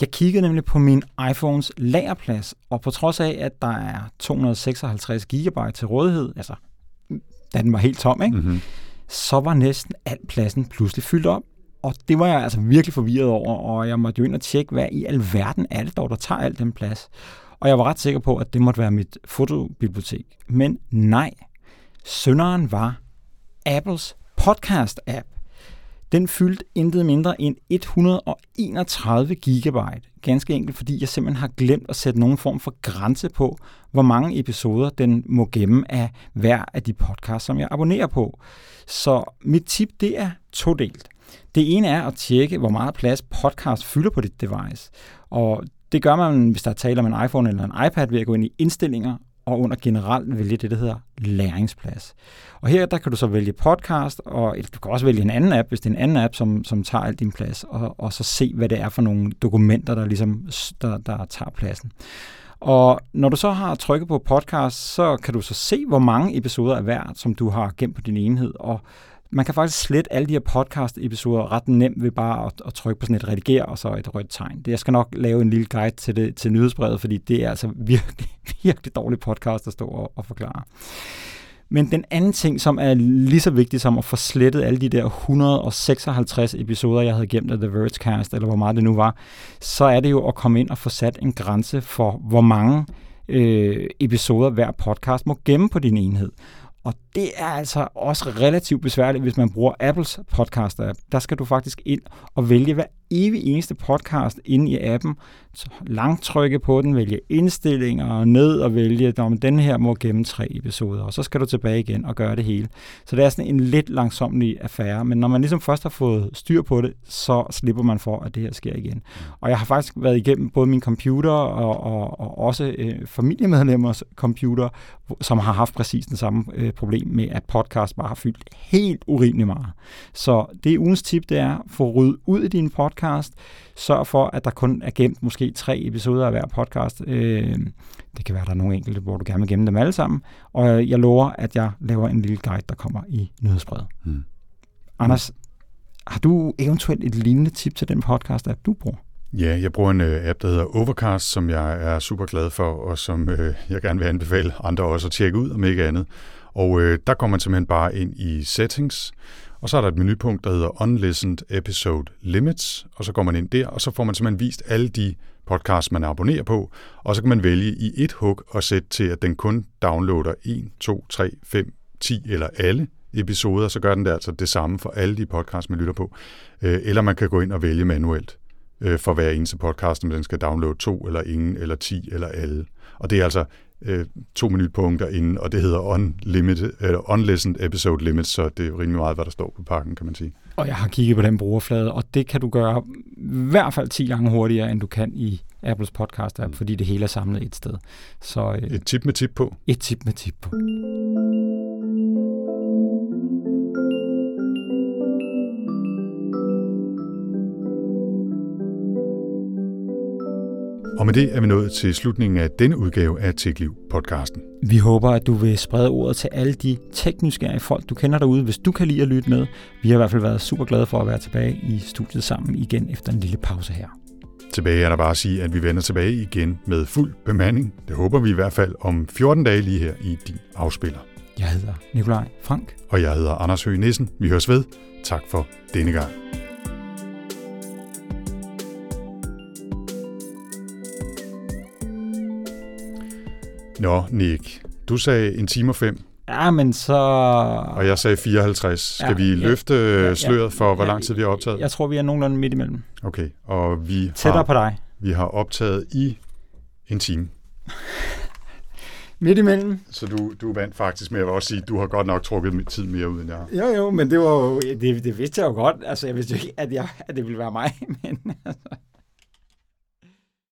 Jeg kiggede nemlig på min iPhones lagerplads, og på trods af, at der er 256 GB til rådighed, altså da den var helt tom, ikke? Mm-hmm. så var næsten al pladsen pludselig fyldt op og det var jeg altså virkelig forvirret over, og jeg måtte jo ind og tjekke, hvad i alverden er det dog, der tager al den plads. Og jeg var ret sikker på, at det måtte være mit fotobibliotek. Men nej, sønderen var Apples podcast-app. Den fyldte intet mindre end 131 gigabyte. Ganske enkelt, fordi jeg simpelthen har glemt at sætte nogen form for grænse på, hvor mange episoder den må gemme af hver af de podcasts, som jeg abonnerer på. Så mit tip, det er todelt. Det ene er at tjekke, hvor meget plads podcast fylder på dit device. Og det gør man, hvis der er tale om en iPhone eller en iPad, ved at gå ind i indstillinger og under generelt vælge det, der hedder læringsplads. Og her der kan du så vælge podcast, og eller du kan også vælge en anden app, hvis det er en anden app, som, som tager al din plads, og, og så se, hvad det er for nogle dokumenter, der, ligesom, der, der tager pladsen. Og når du så har trykket på podcast, så kan du så se, hvor mange episoder er hver, som du har gemt på din enhed, og man kan faktisk slette alle de her podcast-episoder ret nemt ved bare at, at trykke på sådan et rediger og så et rødt tegn. Jeg skal nok lave en lille guide til, det, til nyhedsbrevet, fordi det er altså [LAUGHS] virkelig, virkelig dårlig podcast at stå og, og forklare. Men den anden ting, som er lige så vigtig som at få slettet alle de der 156 episoder, jeg havde gemt af The Vergecast, eller hvor meget det nu var, så er det jo at komme ind og få sat en grænse for, hvor mange øh, episoder hver podcast må gemme på din enhed. Og det er altså også relativt besværligt, hvis man bruger Apples podcast-app. Der skal du faktisk ind og vælge hver evig eneste podcast inde i appen. Så langt trykke på den, vælge indstillinger og ned og vælge, at den her må gemme tre episoder, og så skal du tilbage igen og gøre det hele. Så det er sådan en lidt langsomlig affære, men når man ligesom først har fået styr på det, så slipper man for, at det her sker igen. Og jeg har faktisk været igennem både min computer og, og, og også øh, familiemedlemmers computer, som har haft præcis den samme øh, problem med, at podcast bare har fyldt helt urimeligt meget. Så det ugens tip, det er få ryddet ud i din podcast. Sørg for, at der kun er gemt måske tre episoder af hver podcast. Øh, det kan være, at der er nogle enkelte, hvor du gerne vil gemme dem alle sammen. Og jeg lover, at jeg laver en lille guide, der kommer i nyhedsbrevet. Hmm. Anders, har du eventuelt et lignende tip til den podcast, at du bruger? Ja, jeg bruger en uh, app, der hedder Overcast, som jeg er super glad for, og som uh, jeg gerne vil anbefale andre også at tjekke ud, om ikke andet. Og øh, der kommer man simpelthen bare ind i settings, Og så er der et menupunkt, der hedder Unlistened Episode Limits, og så går man ind der, og så får man simpelthen vist alle de podcasts, man abonnerer på, og så kan man vælge i et hug og sætte til, at den kun downloader 1, 2, 3, 5, 10 eller alle episoder, så gør den det altså det samme for alle de podcasts, man lytter på. Øh, eller man kan gå ind og vælge manuelt øh, for hver eneste podcast, om den skal downloade to, eller ingen, eller 10, eller alle. Og det er altså øh, to minutpunkter inden, og det hedder unlimited, eller unlistened episode limits, så det er jo rimelig meget, hvad der står på pakken, kan man sige. Og jeg har kigget på den brugerflade, og det kan du gøre i hvert fald 10 gange hurtigere, end du kan i Apples podcast app, mm. fordi det hele er samlet et sted. Så, øh, et tip med tip på. Et tip med tip på. Og med det er vi nået til slutningen af denne udgave af TechLiv-podcasten. Vi håber, at du vil sprede ordet til alle de tekniske folk, du kender derude, hvis du kan lide at lytte med. Vi har i hvert fald været super glade for at være tilbage i studiet sammen igen efter en lille pause her. Tilbage er der bare at sige, at vi vender tilbage igen med fuld bemanding. Det håber vi i hvert fald om 14 dage lige her i din afspiller. Jeg hedder Nikolaj Frank. Og jeg hedder Anders Høgh Nissen. Vi høres ved. Tak for denne gang. Nå, Nick. Du sagde en time og fem. Ja, men så... Og jeg sagde 54. Skal ja, vi løfte ja, sløret for, hvor ja, lang tid vi har optaget? Jeg tror, vi er nogenlunde midt imellem. Okay, og vi Tættere har, på dig. Vi har optaget i en time. [LAUGHS] midt imellem. Så du, du vandt faktisk med at også sige, at du har godt nok trukket tid mere ud, end jeg. Jo, jo, men det, var jo, det, det vidste jeg jo godt. Altså, jeg vidste jo ikke, at, jeg, at det ville være mig. [LAUGHS] Men, altså.